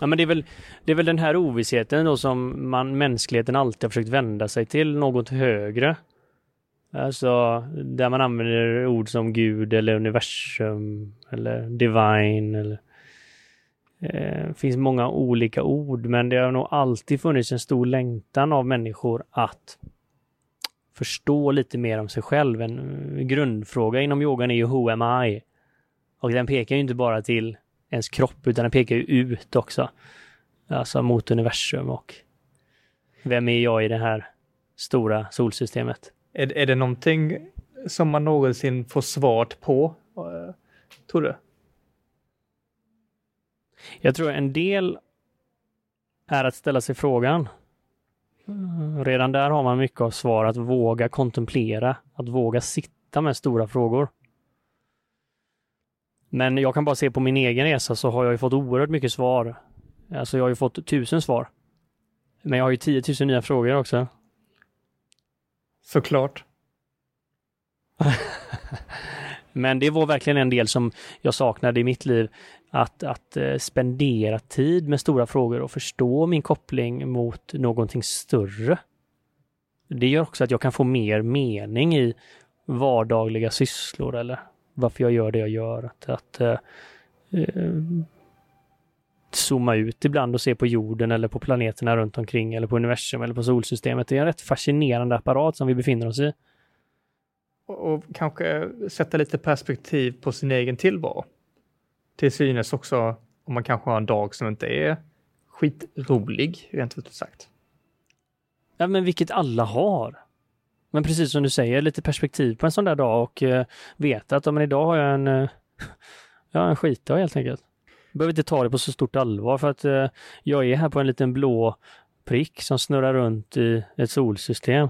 S1: Ja men det är väl, det är väl den här ovissheten då som man, mänskligheten alltid har försökt vända sig till, något högre. Alltså, där man använder ord som Gud eller universum eller divine eller eh, det finns många olika ord men det har nog alltid funnits en stor längtan av människor att förstå lite mer om sig själv. En grundfråga inom yogan är ju Who am I? Och den pekar ju inte bara till ens kropp utan den pekar ju ut också. Alltså mot universum och vem är jag i det här stora solsystemet?
S2: Är, är det någonting som man någonsin får svaret på? Eh, Tror du?
S1: Jag tror en del är att ställa sig frågan. Mm, Redan där har man mycket av svar, att våga kontemplera, att våga sitta med stora frågor. Men jag kan bara se på min egen resa så har jag ju fått oerhört mycket svar. Alltså jag har ju fått tusen svar. Men jag har ju 10 000 nya frågor också.
S2: Såklart.
S1: Men det var verkligen en del som jag saknade i mitt liv. Att, att eh, spendera tid med stora frågor och förstå min koppling mot någonting större. Det gör också att jag kan få mer mening i vardagliga sysslor eller varför jag gör det jag gör. Att, att eh, eh, zooma ut ibland och se på jorden eller på planeterna runt omkring eller på universum eller på solsystemet. Det är en rätt fascinerande apparat som vi befinner oss i.
S2: Och, och kanske sätta lite perspektiv på sin egen tillvaro. Till synes också om man kanske har en dag som inte är skitrolig, rent ut sagt.
S1: Ja, men vilket alla har. Men precis som du säger, lite perspektiv på en sån där dag och eh, veta att men idag har jag en, eh, ja, en skitdag helt enkelt. Behöver inte ta det på så stort allvar för att eh, jag är här på en liten blå prick som snurrar runt i ett solsystem.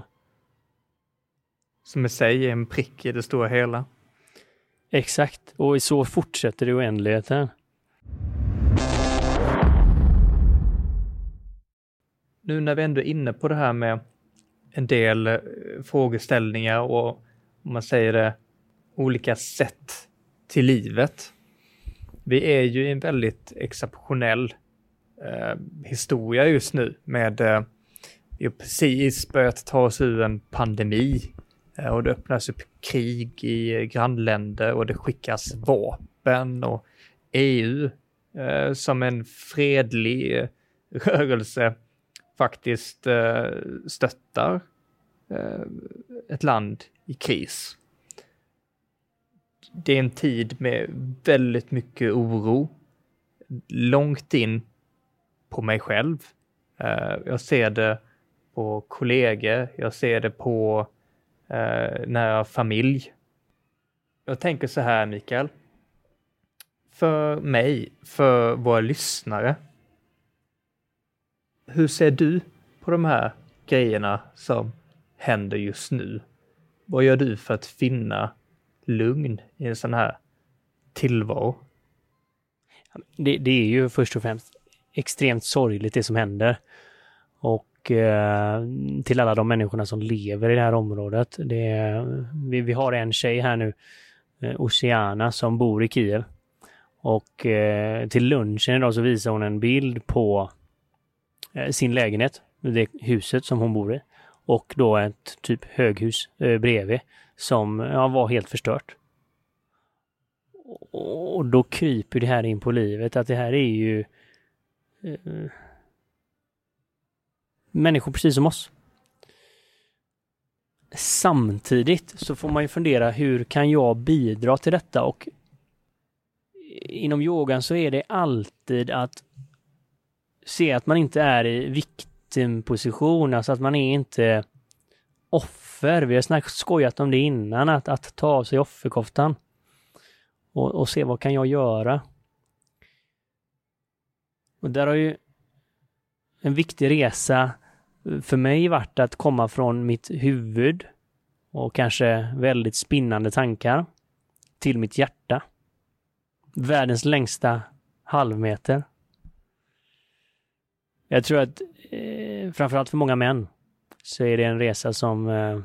S2: Som i sig är en prick i det stora hela.
S1: Exakt, och så fortsätter det i oändligheten.
S2: Nu när vi ändå är inne på det här med en del eh, frågeställningar och om man säger det, olika sätt till livet. Vi är ju i en väldigt exceptionell eh, historia just nu med eh, vi har precis börjat ta oss ur en pandemi eh, och det öppnas upp krig i grannländer och det skickas vapen och EU eh, som en fredlig eh, rörelse faktiskt eh, stöttar Eh, ett land i kris. Det är en tid med väldigt mycket oro, långt in på mig själv. Eh, jag ser det på kollegor, jag ser det på eh, nära familj. Jag tänker så här, Mikael. För mig, för våra lyssnare, hur ser du på de här grejerna som händer just nu? Vad gör du för att finna lugn i en sån här tillvaro?
S1: Det, det är ju först och främst extremt sorgligt det som händer. Och eh, till alla de människorna som lever i det här området. Det är, vi, vi har en tjej här nu, eh, Oceana, som bor i Kiev. Och eh, till lunchen idag så visar hon en bild på eh, sin lägenhet, det huset som hon bor i. Och då ett typ höghus eh, bredvid som ja, var helt förstört. Och då kryper det här in på livet att det här är ju eh, människor precis som oss. Samtidigt så får man ju fundera hur kan jag bidra till detta och inom yogan så är det alltid att se att man inte är i vikt victimposition, alltså att man är inte offer. Vi har snackat, skojat om det innan, att, att ta av sig offerkoftan och, och se vad kan jag göra. Och där har ju en viktig resa för mig varit att komma från mitt huvud och kanske väldigt spinnande tankar till mitt hjärta. Världens längsta halvmeter. Jag tror att eh, framförallt för många män så är det en resa som eh,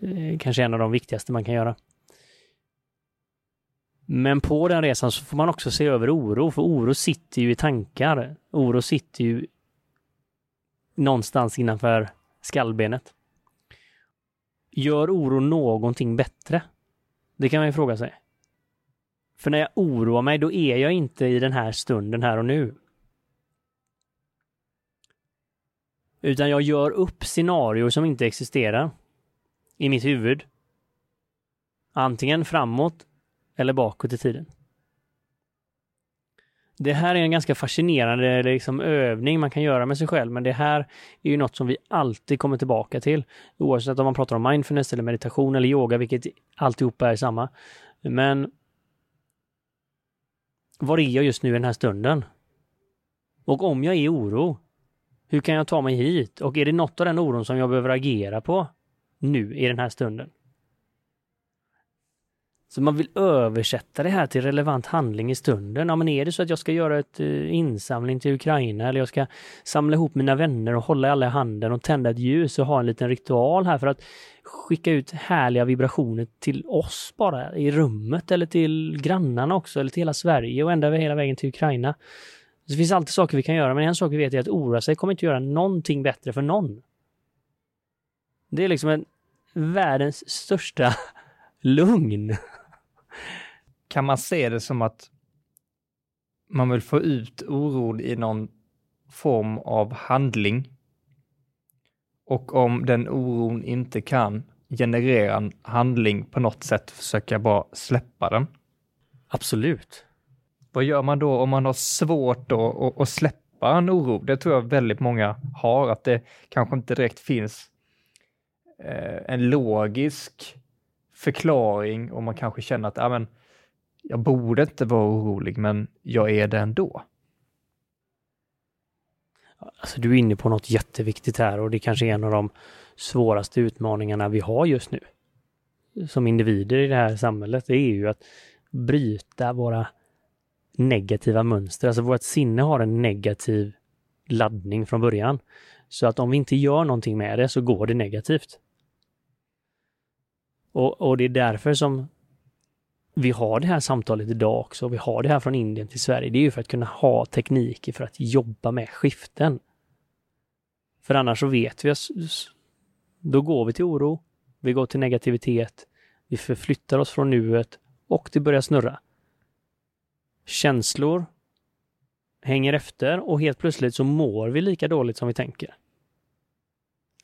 S1: eh, kanske är en av de viktigaste man kan göra. Men på den resan så får man också se över oro, för oro sitter ju i tankar. Oro sitter ju någonstans innanför skallbenet. Gör oro någonting bättre? Det kan man ju fråga sig. För när jag oroar mig, då är jag inte i den här stunden här och nu. Utan jag gör upp scenarier som inte existerar i mitt huvud. Antingen framåt eller bakåt i tiden. Det här är en ganska fascinerande liksom, övning man kan göra med sig själv, men det här är ju något som vi alltid kommer tillbaka till. Oavsett om man pratar om mindfulness eller meditation eller yoga, vilket alltihopa är samma. Men var är jag just nu i den här stunden? Och om jag är i oro, hur kan jag ta mig hit? Och är det något av den oron som jag behöver agera på nu i den här stunden? Så man vill översätta det här till relevant handling i stunden. Ja, men är det så att jag ska göra ett eh, insamling till Ukraina eller jag ska samla ihop mina vänner och hålla alla i handen och tända ett ljus och ha en liten ritual här för att skicka ut härliga vibrationer till oss bara i rummet eller till grannarna också eller till hela Sverige och ända hela vägen till Ukraina. Så det finns alltid saker vi kan göra, men en sak vi vet är att oroa sig kommer inte göra någonting bättre för någon. Det är liksom en världens största lugn.
S2: Kan man se det som att man vill få ut oron i någon form av handling? Och om den oron inte kan generera en handling på något sätt, försöka bara släppa den?
S1: Absolut.
S2: Vad gör man då om man har svårt då att, att släppa en oro? Det tror jag väldigt många har, att det kanske inte direkt finns eh, en logisk förklaring och man kanske känner att ah, men, jag borde inte vara orolig, men jag är det ändå.
S1: Alltså, du är inne på något jätteviktigt här och det kanske är en av de svåraste utmaningarna vi har just nu som individer i det här samhället. Det är ju att bryta våra negativa mönster. Alltså vårt sinne har en negativ laddning från början. Så att om vi inte gör någonting med det så går det negativt. Och, och det är därför som vi har det här samtalet idag också. Vi har det här från Indien till Sverige. Det är ju för att kunna ha tekniker för att jobba med skiften. För annars så vet vi att då går vi till oro, vi går till negativitet, vi förflyttar oss från nuet och det börjar snurra. Känslor hänger efter och helt plötsligt så mår vi lika dåligt som vi tänker.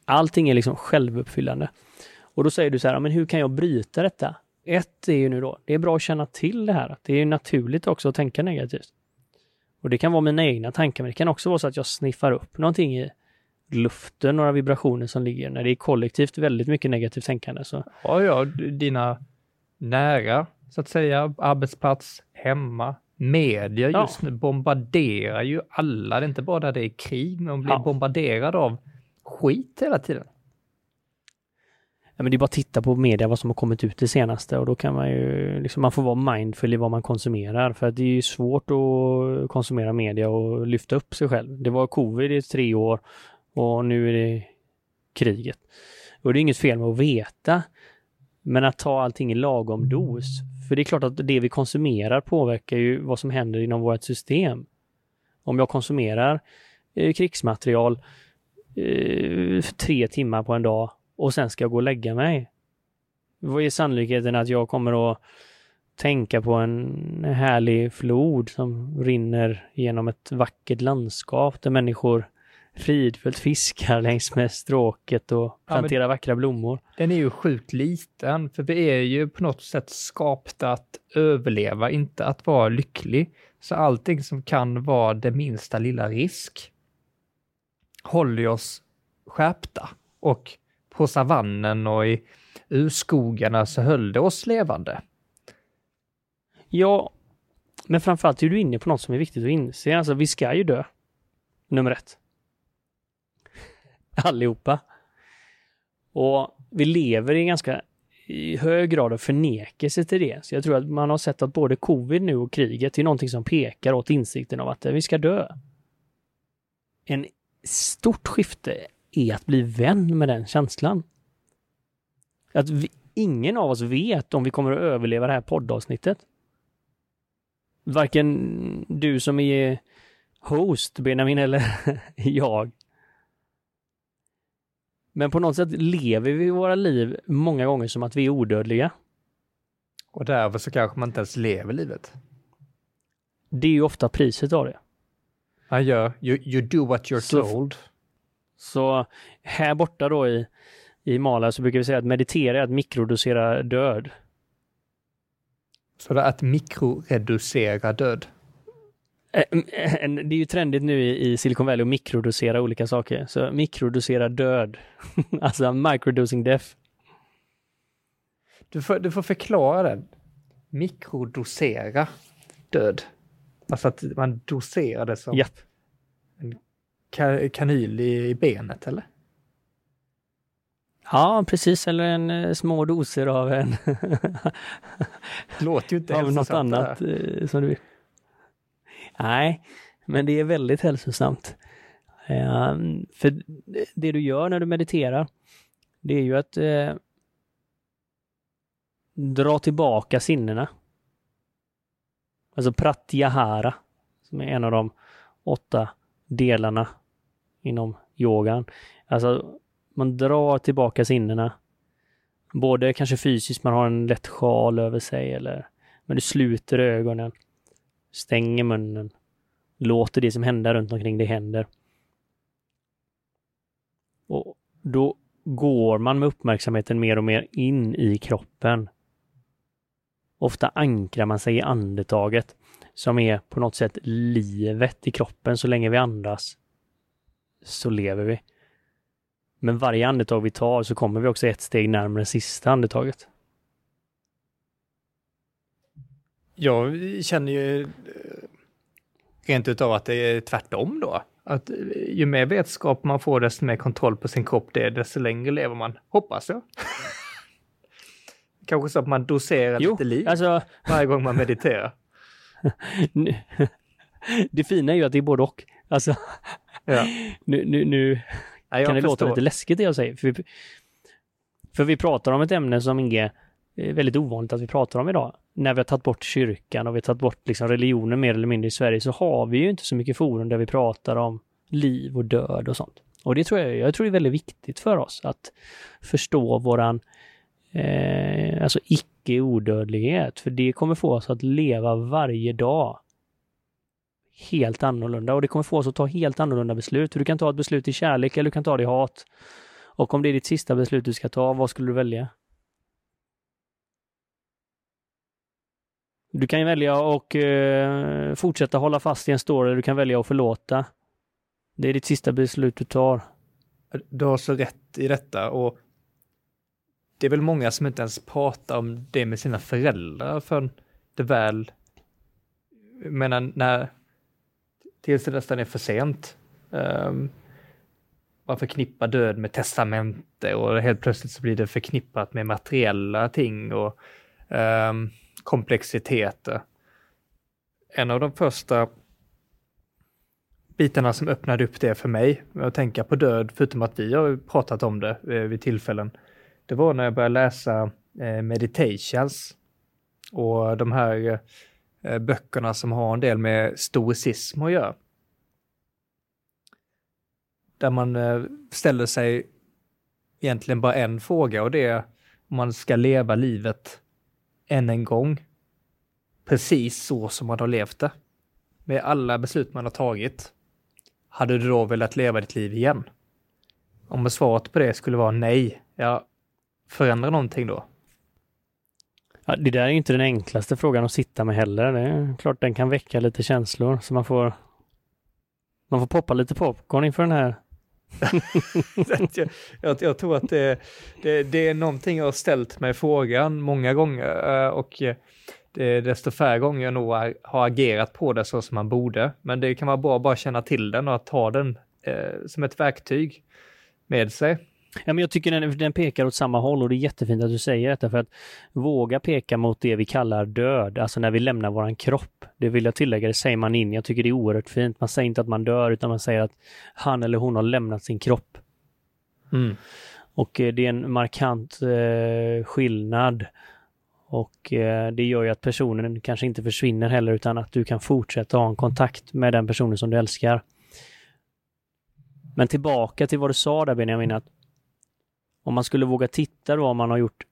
S1: Allting är liksom självuppfyllande. Och då säger du så här, men hur kan jag bryta detta? Ett är ju nu då, det är bra att känna till det här. Det är naturligt också att tänka negativt. Och det kan vara mina egna tankar, men det kan också vara så att jag sniffar upp någonting i luften, några vibrationer som ligger. När det är kollektivt väldigt mycket negativt tänkande så...
S2: Ja, ja, dina nära, så att säga, arbetsplats, hemma, media just ja. nu bombarderar ju alla. Det är inte bara där det är krig, men man blir ja. bombarderad av skit hela tiden
S1: ja, men det är bara att titta på media, vad som har kommit ut det senaste och då kan man ju, liksom, man får vara mindful i vad man konsumerar för att det är ju svårt att konsumera media och lyfta upp sig själv. Det var covid i tre år och nu är det kriget. Och det är inget fel med att veta, men att ta allting i lagom dos. För det är klart att det vi konsumerar påverkar ju vad som händer inom vårt system. Om jag konsumerar eh, krigsmaterial eh, tre timmar på en dag och sen ska jag gå och lägga mig. Vad är sannolikheten att jag kommer att tänka på en härlig flod som rinner genom ett vackert landskap där människor fridfullt fiskar längs med stråket och planterar ja, vackra blommor.
S2: Den är ju sjukt liten, för vi är ju på något sätt skapta att överleva, inte att vara lycklig. Så allting som kan vara det minsta lilla risk håller oss skärpta och på savannen och i urskogarna så höll det oss levande.
S1: Ja, men framförallt är du inne på något som är viktigt att inse. Alltså, vi ska ju dö. Nummer ett. Allihopa. Och vi lever i ganska i hög grad av förnekelse till det. Så jag tror att man har sett att både covid nu och kriget är någonting som pekar åt insikten av att eh, vi ska dö. En stort skifte är att bli vän med den känslan. Att vi, ingen av oss vet om vi kommer att överleva det här poddavsnittet. Varken du som är host, Benjamin, eller jag. Men på något sätt lever vi våra liv många gånger som att vi är odödliga.
S2: Och därför så kanske man inte ens lever livet.
S1: Det är ju ofta priset av det.
S2: Ja, gör. You, you do what you're
S1: Så-
S2: told.
S1: Så här borta då i, i Mala så brukar vi säga att meditera är att mikrodosera död.
S2: Så det är att mikroreducera död.
S1: Eh, en- Det är ju trendigt nu i, Silicon Valley att mikrodosera olika saker. Så mikrodosera död. alltså microdosing death.
S2: Du får, du får förklara den. Mikrodosera död. Alltså att man doserar det som
S1: Japp.
S2: ka kanyl i, benet, eller?
S1: Ja, precis. Eller en eh, små doser av en
S2: låter ju inte
S1: av något annat eh, som du vill. Nej, men det är väldigt hälsosamt. Eh, för det du gör när du mediterar, det är ju att eh, dra tillbaka sinnena. Alltså pratyahara, som är en av de åtta delarna inom yogan. Alltså, man drar tillbaka sinnena. Både kanske fysiskt, man har en lätt sjal över sig eller men du sluter ögonen, stänger munnen, låter det som händer runt omkring dig händer. Och då går man med uppmärksamheten mer och mer in i kroppen. Ofta ankrar man sig i andetaget som är på något sätt livet i kroppen. Så länge vi andas så lever vi. Men varje andetag vi tar så kommer vi också ett steg närmare sista andetaget.
S2: Jag känner ju eh, rent utav att det är tvärtom då. Att eh, ju mer vetskap man får, desto mer kontroll på sin kropp det är, desto längre lever man. Hoppas jag. Kanske så att man doserar
S1: Jo,
S2: lite liv
S1: alltså
S2: varje gång man mediterar.
S1: det fina är ju att det är både och. Alltså,
S2: Ja.
S1: nu, nu, nu
S2: Ja,
S1: kan det låta lite läskigt det jag säger. För vi, för vi pratar om ett ämne som är eh, väldigt ovanligt att vi pratar om idag. När vi har tagit bort kyrkan och vi har tagit bort liksom religionen mer eller mindre i Sverige så har vi ju inte så mycket forum där vi pratar om liv och död och sånt. Och det tror jag, jag tror det är väldigt viktigt för oss att förstå våran eh, alltså icke-odödlighet. För det kommer få oss att leva varje dag helt annorlunda och det kommer få oss att ta helt annorlunda beslut. Du kan ta ett beslut i kärlek eller du kan ta det i hat. Och om det är ditt sista beslut du ska ta, vad skulle du välja? Du kan ju välja och eh, fortsätta hålla fast i en story, eller du kan välja att förlåta. Det är ditt sista beslut du tar.
S2: Du har så rätt i detta och det är väl många som inte ens pratar om det med sina föräldrar för det väl, jag menar när, tills det nästan är för sent. Um, man förknippar död med testamente och helt plötsligt så blir det förknippat med materiella ting och um, komplexiteter. En av de första bitarna som öppnade upp det för mig med att tänka på död, förutom att vi har pratat om det eh, vid tillfällen, det var när jag började läsa eh, meditations och de här eh, böckerna som har en del med stoicism att göra. Där man ställer sig egentligen bara en fråga och det är om man ska leva livet än en gång. Precis så som man har levt det. Med alla beslut man har tagit. Hade du då velat leva ditt liv igen? Om svaret på det skulle vara nej, ja, förändra någonting då?
S1: Ja, det där är ju inte den enklaste frågan att sitta med heller. Det är klart den kan väcka lite känslor så man får man får poppa lite popcorn inför den här.
S2: jag, jag, jag tror att det, det, det är någonting jag har ställt mig frågan många gånger eh, och eh, det är desto färre gånger jag nog har, har agerat på det så som man borde. Men det kan vara bra att bara känna till den och att ta den eh, som ett verktyg med sig.
S1: Ja, men jag tycker den, den pekar åt samma håll och det är jättefint att du säger detta för att våga peka mot det vi kallar död, alltså när vi lämnar våran kropp. Det vill jag tillägga, det säger man in. Jag tycker det är oerhört fint. Man säger inte att man dör utan man säger att han eller hon har lämnat sin kropp.
S2: Mm.
S1: Och eh, det är en markant eh, skillnad. Och eh, det gör ju att personen kanske inte försvinner heller utan att du kan fortsätta ha en kontakt med den personen som du älskar. Men tillbaka till vad du sa där Benjamin, att om man skulle våga titta då om man har gjort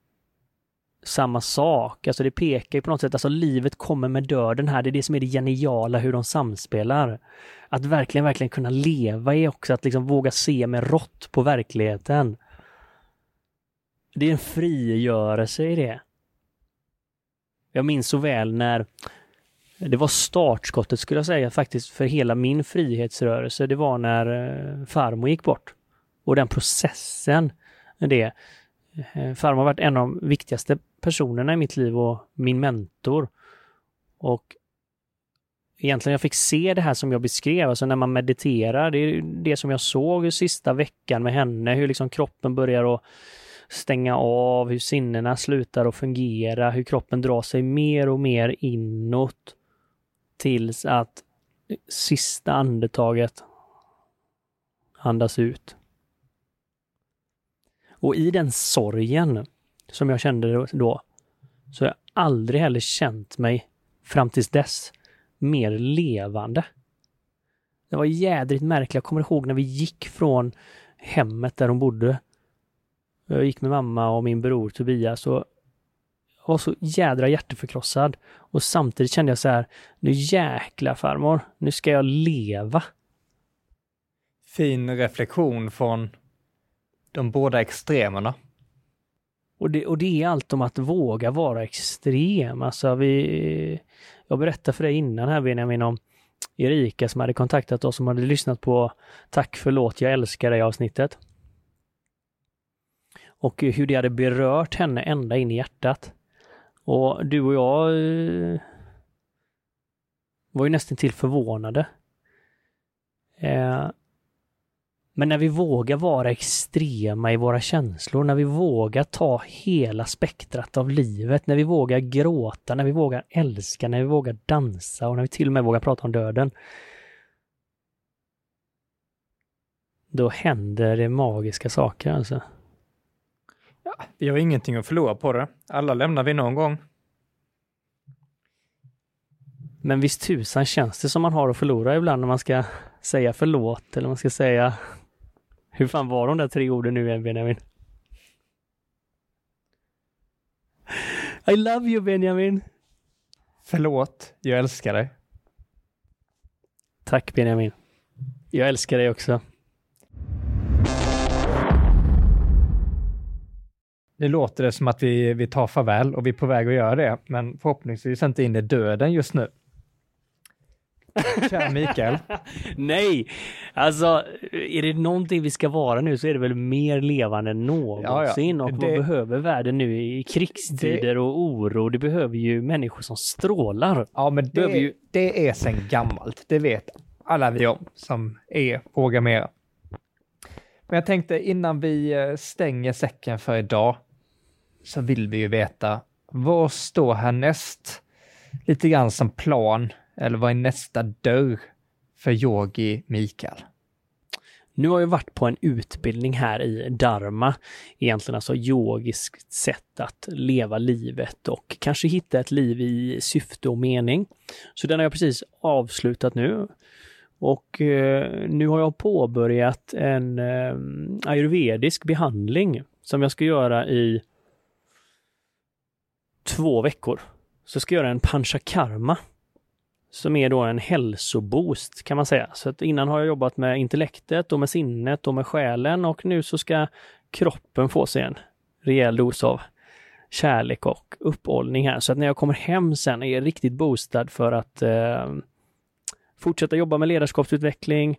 S1: samma sak, alltså det pekar ju på något sätt, alltså livet kommer med döden här, det är det som är det geniala hur de samspelar. Att verkligen, verkligen kunna leva är också att liksom våga se med rått på verkligheten. Det är en frigörelse i det. Jag minns så väl när det var startskottet skulle jag säga faktiskt för hela min frihetsrörelse. Det var när eh, farmor gick bort. Och den processen. Det. Eh, farmor har varit en av de viktigaste personerna i mitt liv och min mentor. Och egentligen jag fick se det här som jag beskrev, alltså när man mediterar, det är det som jag såg sista veckan med henne, hur liksom kroppen börjar att stänga av, hur sinnena slutar att fungera, hur kroppen drar sig mer och mer inåt tills att sista andetaget andas ut. Och i den sorgen som jag kände då, så har jag aldrig heller känt mig fram tills dess mer levande. Det var jädrigt märkligt. Jag kommer ihåg när vi gick från hemmet där hon bodde. Jag gick med mamma och min bror Tobias och var så jädra hjärteförkrossad. Och samtidigt kände jag så här, nu jäkla farmor, nu ska jag leva.
S2: Fin reflektion från de båda extremerna.
S1: Och det, och det är allt om att våga vara extrem. Alltså vi, jag berättade för dig innan här Benjamin om Erika som hade kontaktat oss som hade lyssnat på Tack förlåt jag älskar dig avsnittet. Och hur det hade berört henne ända in i hjärtat. Och du och jag eh, var ju nästan till förvånade. Eh, men när vi vågar vara extrema i våra känslor, när vi vågar ta hela spektrat av livet, när vi vågar gråta, när vi vågar älska, när vi vågar dansa och när vi till och med vågar prata om döden. Då händer det magiska saker alltså.
S2: Ja, vi har ingenting att förlora på det. Alla lämnar vi någon gång.
S1: Men visst tusan känns det som man har att förlora ibland när man ska säga förlåt eller man ska säga hur fan var de där tre orden nu igen Benjamin? I love you Benjamin!
S2: Förlåt, jag älskar dig.
S1: Tack Benjamin. Jag älskar dig också.
S2: Nu låter det som att vi, vi tar farväl och vi är på väg att göra det, men förhoppningsvis inte in i döden just nu. Kära Mikael.
S1: Nej, alltså är det någonting vi ska vara nu så är det väl mer levande än någonsin ja, ja. och det, vad behöver världen nu i krigstider det, och oro? Det behöver ju människor som strålar.
S2: Ja, men det, ju... det är sen gammalt. Det vet alla vi om som är programmerade. Men jag tänkte innan vi eh, stänger säcken för idag så vill vi ju veta vad står härnäst? Lite grann som plan eller vad är nästa dörr för yogi Mikael?
S1: Nu har jag varit på en utbildning här i Dharma, egentligen alltså yogiskt sätt att leva livet och kanske hitta ett liv i syfte och mening. Så den har jag precis avslutat nu. Och eh, nu har jag påbörjat en eh, ayurvedisk behandling som jag ska göra i två veckor. Så ska jag göra en panchakarma som är då en hälsoboost kan man säga. Så att innan har jag jobbat med intellektet och med sinnet och med själen och nu så ska kroppen få sig en rejäl dos av kärlek och upphållning här. Så att när jag kommer hem sen är jag riktigt boostad för att eh, fortsätta jobba med ledarskapsutveckling,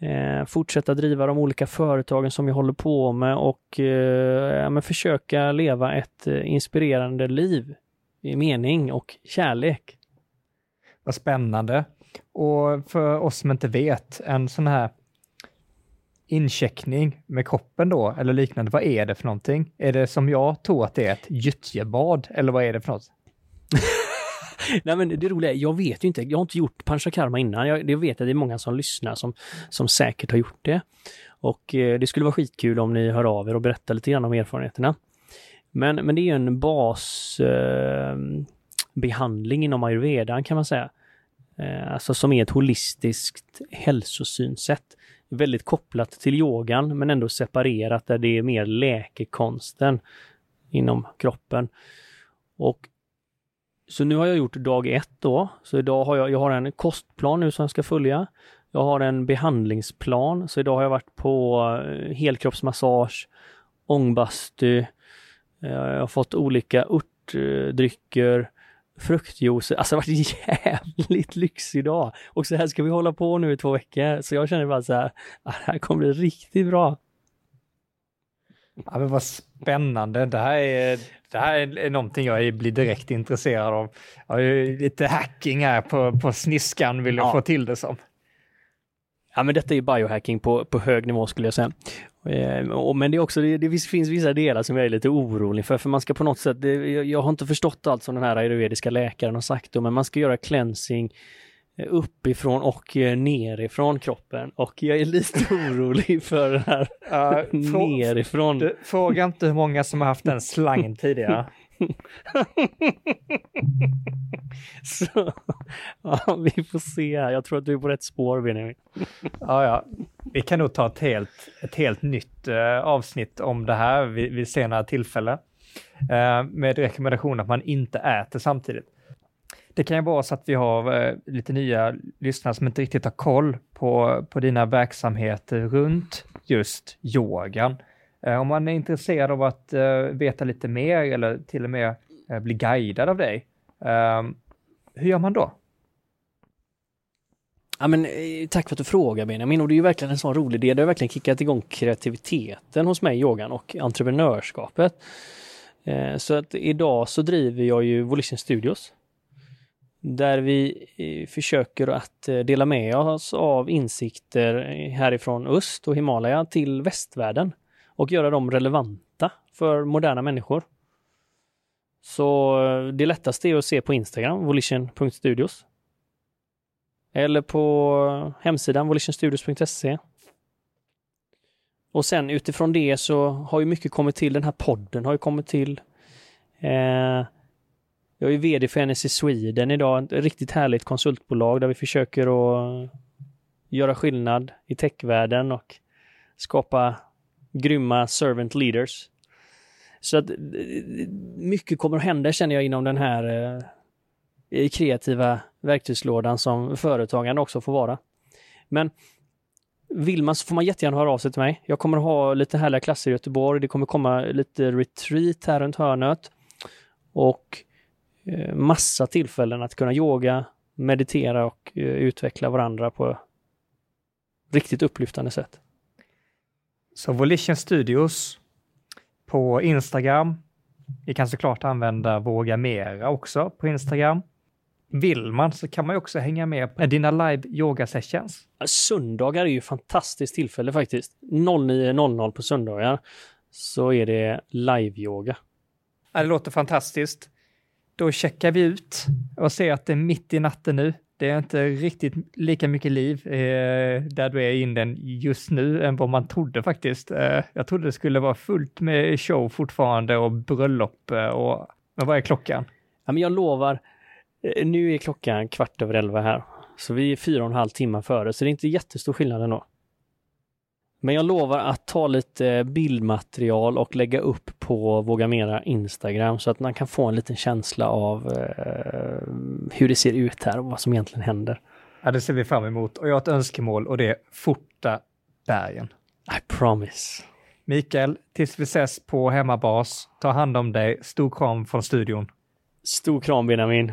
S1: eh, fortsätta driva de olika företagen som jag håller på med och eh, försöka leva ett eh, inspirerande liv i mening och kärlek.
S2: Vad spännande. Och för oss som inte vet, en sån här incheckning med kroppen då, eller liknande, vad är det för någonting? Är det som jag tror att det är ett gyttjebad, eller vad är det för något?
S1: Nej men det roliga är, jag vet ju inte, jag har inte gjort panchakarma innan. Jag, jag vet att det är många som lyssnar som, som säkert har gjort det. Och eh, det skulle vara skitkul om ni hör av er och berättar lite grann om erfarenheterna. Men, men det är en bas... eh, behandling inom ayurvedan kan man säga. Eh, alltså som är ett holistiskt hälsosynsätt. Väldigt kopplat till yogan men ändå separerat där det är mer läkekonsten inom kroppen. Och så nu har jag gjort dag ett då. Så idag har jag, jag har en kostplan nu som jag ska följa. Jag har en behandlingsplan, så idag har jag varit på eh, helkroppsmassage, ångbastu, eh, jag har fått olika örtdrycker, fruktjuice. Alltså det har varit en jävligt lyxig dag. Och så här ska vi hålla på nu i två veckor. Så jag känner bara så här, ah, det här kommer bli riktigt bra.
S2: Ja, men vad spännande. Det här är, det här är någonting jag blir direkt intresserad av. Jag har ju lite hacking här på, på sniskan vill jag ja. få till det som.
S1: Ja, men detta är biohacking på, på hög nivå skulle jag säga. Eh, och, men det är också, det, finns vissa delar som jag är lite orolig för, för man ska på något sätt, jag, har inte förstått allt som den här ayurvediska läkaren har sagt då, men man ska göra cleansing eh, uppifrån och eh, nerifrån kroppen och jag är lite orolig för det här uh, nerifrån. Du,
S2: fråga inte hur många som har haft den slangen tidigare.
S1: Så, ja, vi får se här. Jag tror att du är på rätt spår, Benjamin.
S2: ja, ja. Vi kan nog ta ett helt, ett helt nytt uh, avsnitt om det här vid, vid senare tillfälle. Uh, med rekommendation att man inte äter samtidigt. Det kan ju vara så att vi har uh, lite nya lyssnare som inte riktigt har koll på, på dina verksamheter runt just yogan. Eh, om man är intresserad av att eh, veta lite mer eller till och med eh, bli guidad av dig, ehm, hur gör man då?
S1: Ja, men, tack för att du frågar Benjamin och det är ju verkligen en sån rolig idé. Det har verkligen kickat igång kreativiteten hos mig, yogan och entreprenörskapet. Så att idag så driver jag ju Volition Studios. Där vi försöker att dela med oss av insikter härifrån öst och Himalaya till västvärlden och göra dem relevanta för moderna människor. Så eh, det lättaste är att se på Instagram, volition.studios. Eller på eh, hemsidan volitionstudios.se. Och sen utifrån det så har ju mycket kommit till. Den här podden har ju kommit till. Eh, jag är vd för NSC Sweden idag, ett riktigt härligt konsultbolag där vi försöker att göra skillnad i techvärlden och skapa grymma servant leaders. Så att eh, mycket kommer att hända känner jag inom den här eh, kreativa verktygslådan som företagaren också får vara. Men vill man så får man jättegärna höra av sig till mig. Jag kommer att ha lite härliga klasser i Göteborg. Det kommer komma lite retreat här runt hörnet. Och eh, massa tillfällen att kunna yoga, meditera och eh, utveckla varandra på riktigt upplyftande sätt.
S2: Så Volition Studios på Instagram. Vi kan såklart använda Våga Mera också på Instagram. Vill man så kan man ju också hänga med på dina live yoga sessions.
S1: Söndagar är ju fantastiskt tillfälle faktiskt. 09.00 på söndagar så är det live-yoga.
S2: Ja, det låter fantastiskt. Då checkar vi ut och ser att det är mitt i natten nu. Det är inte riktigt lika mycket liv eh, där du är in den just nu än vad man trodde faktiskt. Eh, jag trodde det skulle vara fullt med show fortfarande och bröllop eh, och men vad är klockan?
S1: Ja, men jag lovar, eh, nu är klockan kvart över elva här. Så vi är fyra och en halv timme före, så det är inte jättestor skillnad ändå. Men jag lovar att ta lite bildmaterial och lägga upp på Våga Mera Instagram så att man kan få en liten känsla av eh, hur det ser ut här och vad som egentligen händer.
S2: Ja, det ser vi fram emot och jag har ett önskemål och det är forta bergen.
S1: I promise.
S2: Mikael, tills vi ses på hemmabas, ta hand om dig. Stor kram från studion.
S1: Stor kram Benjamin.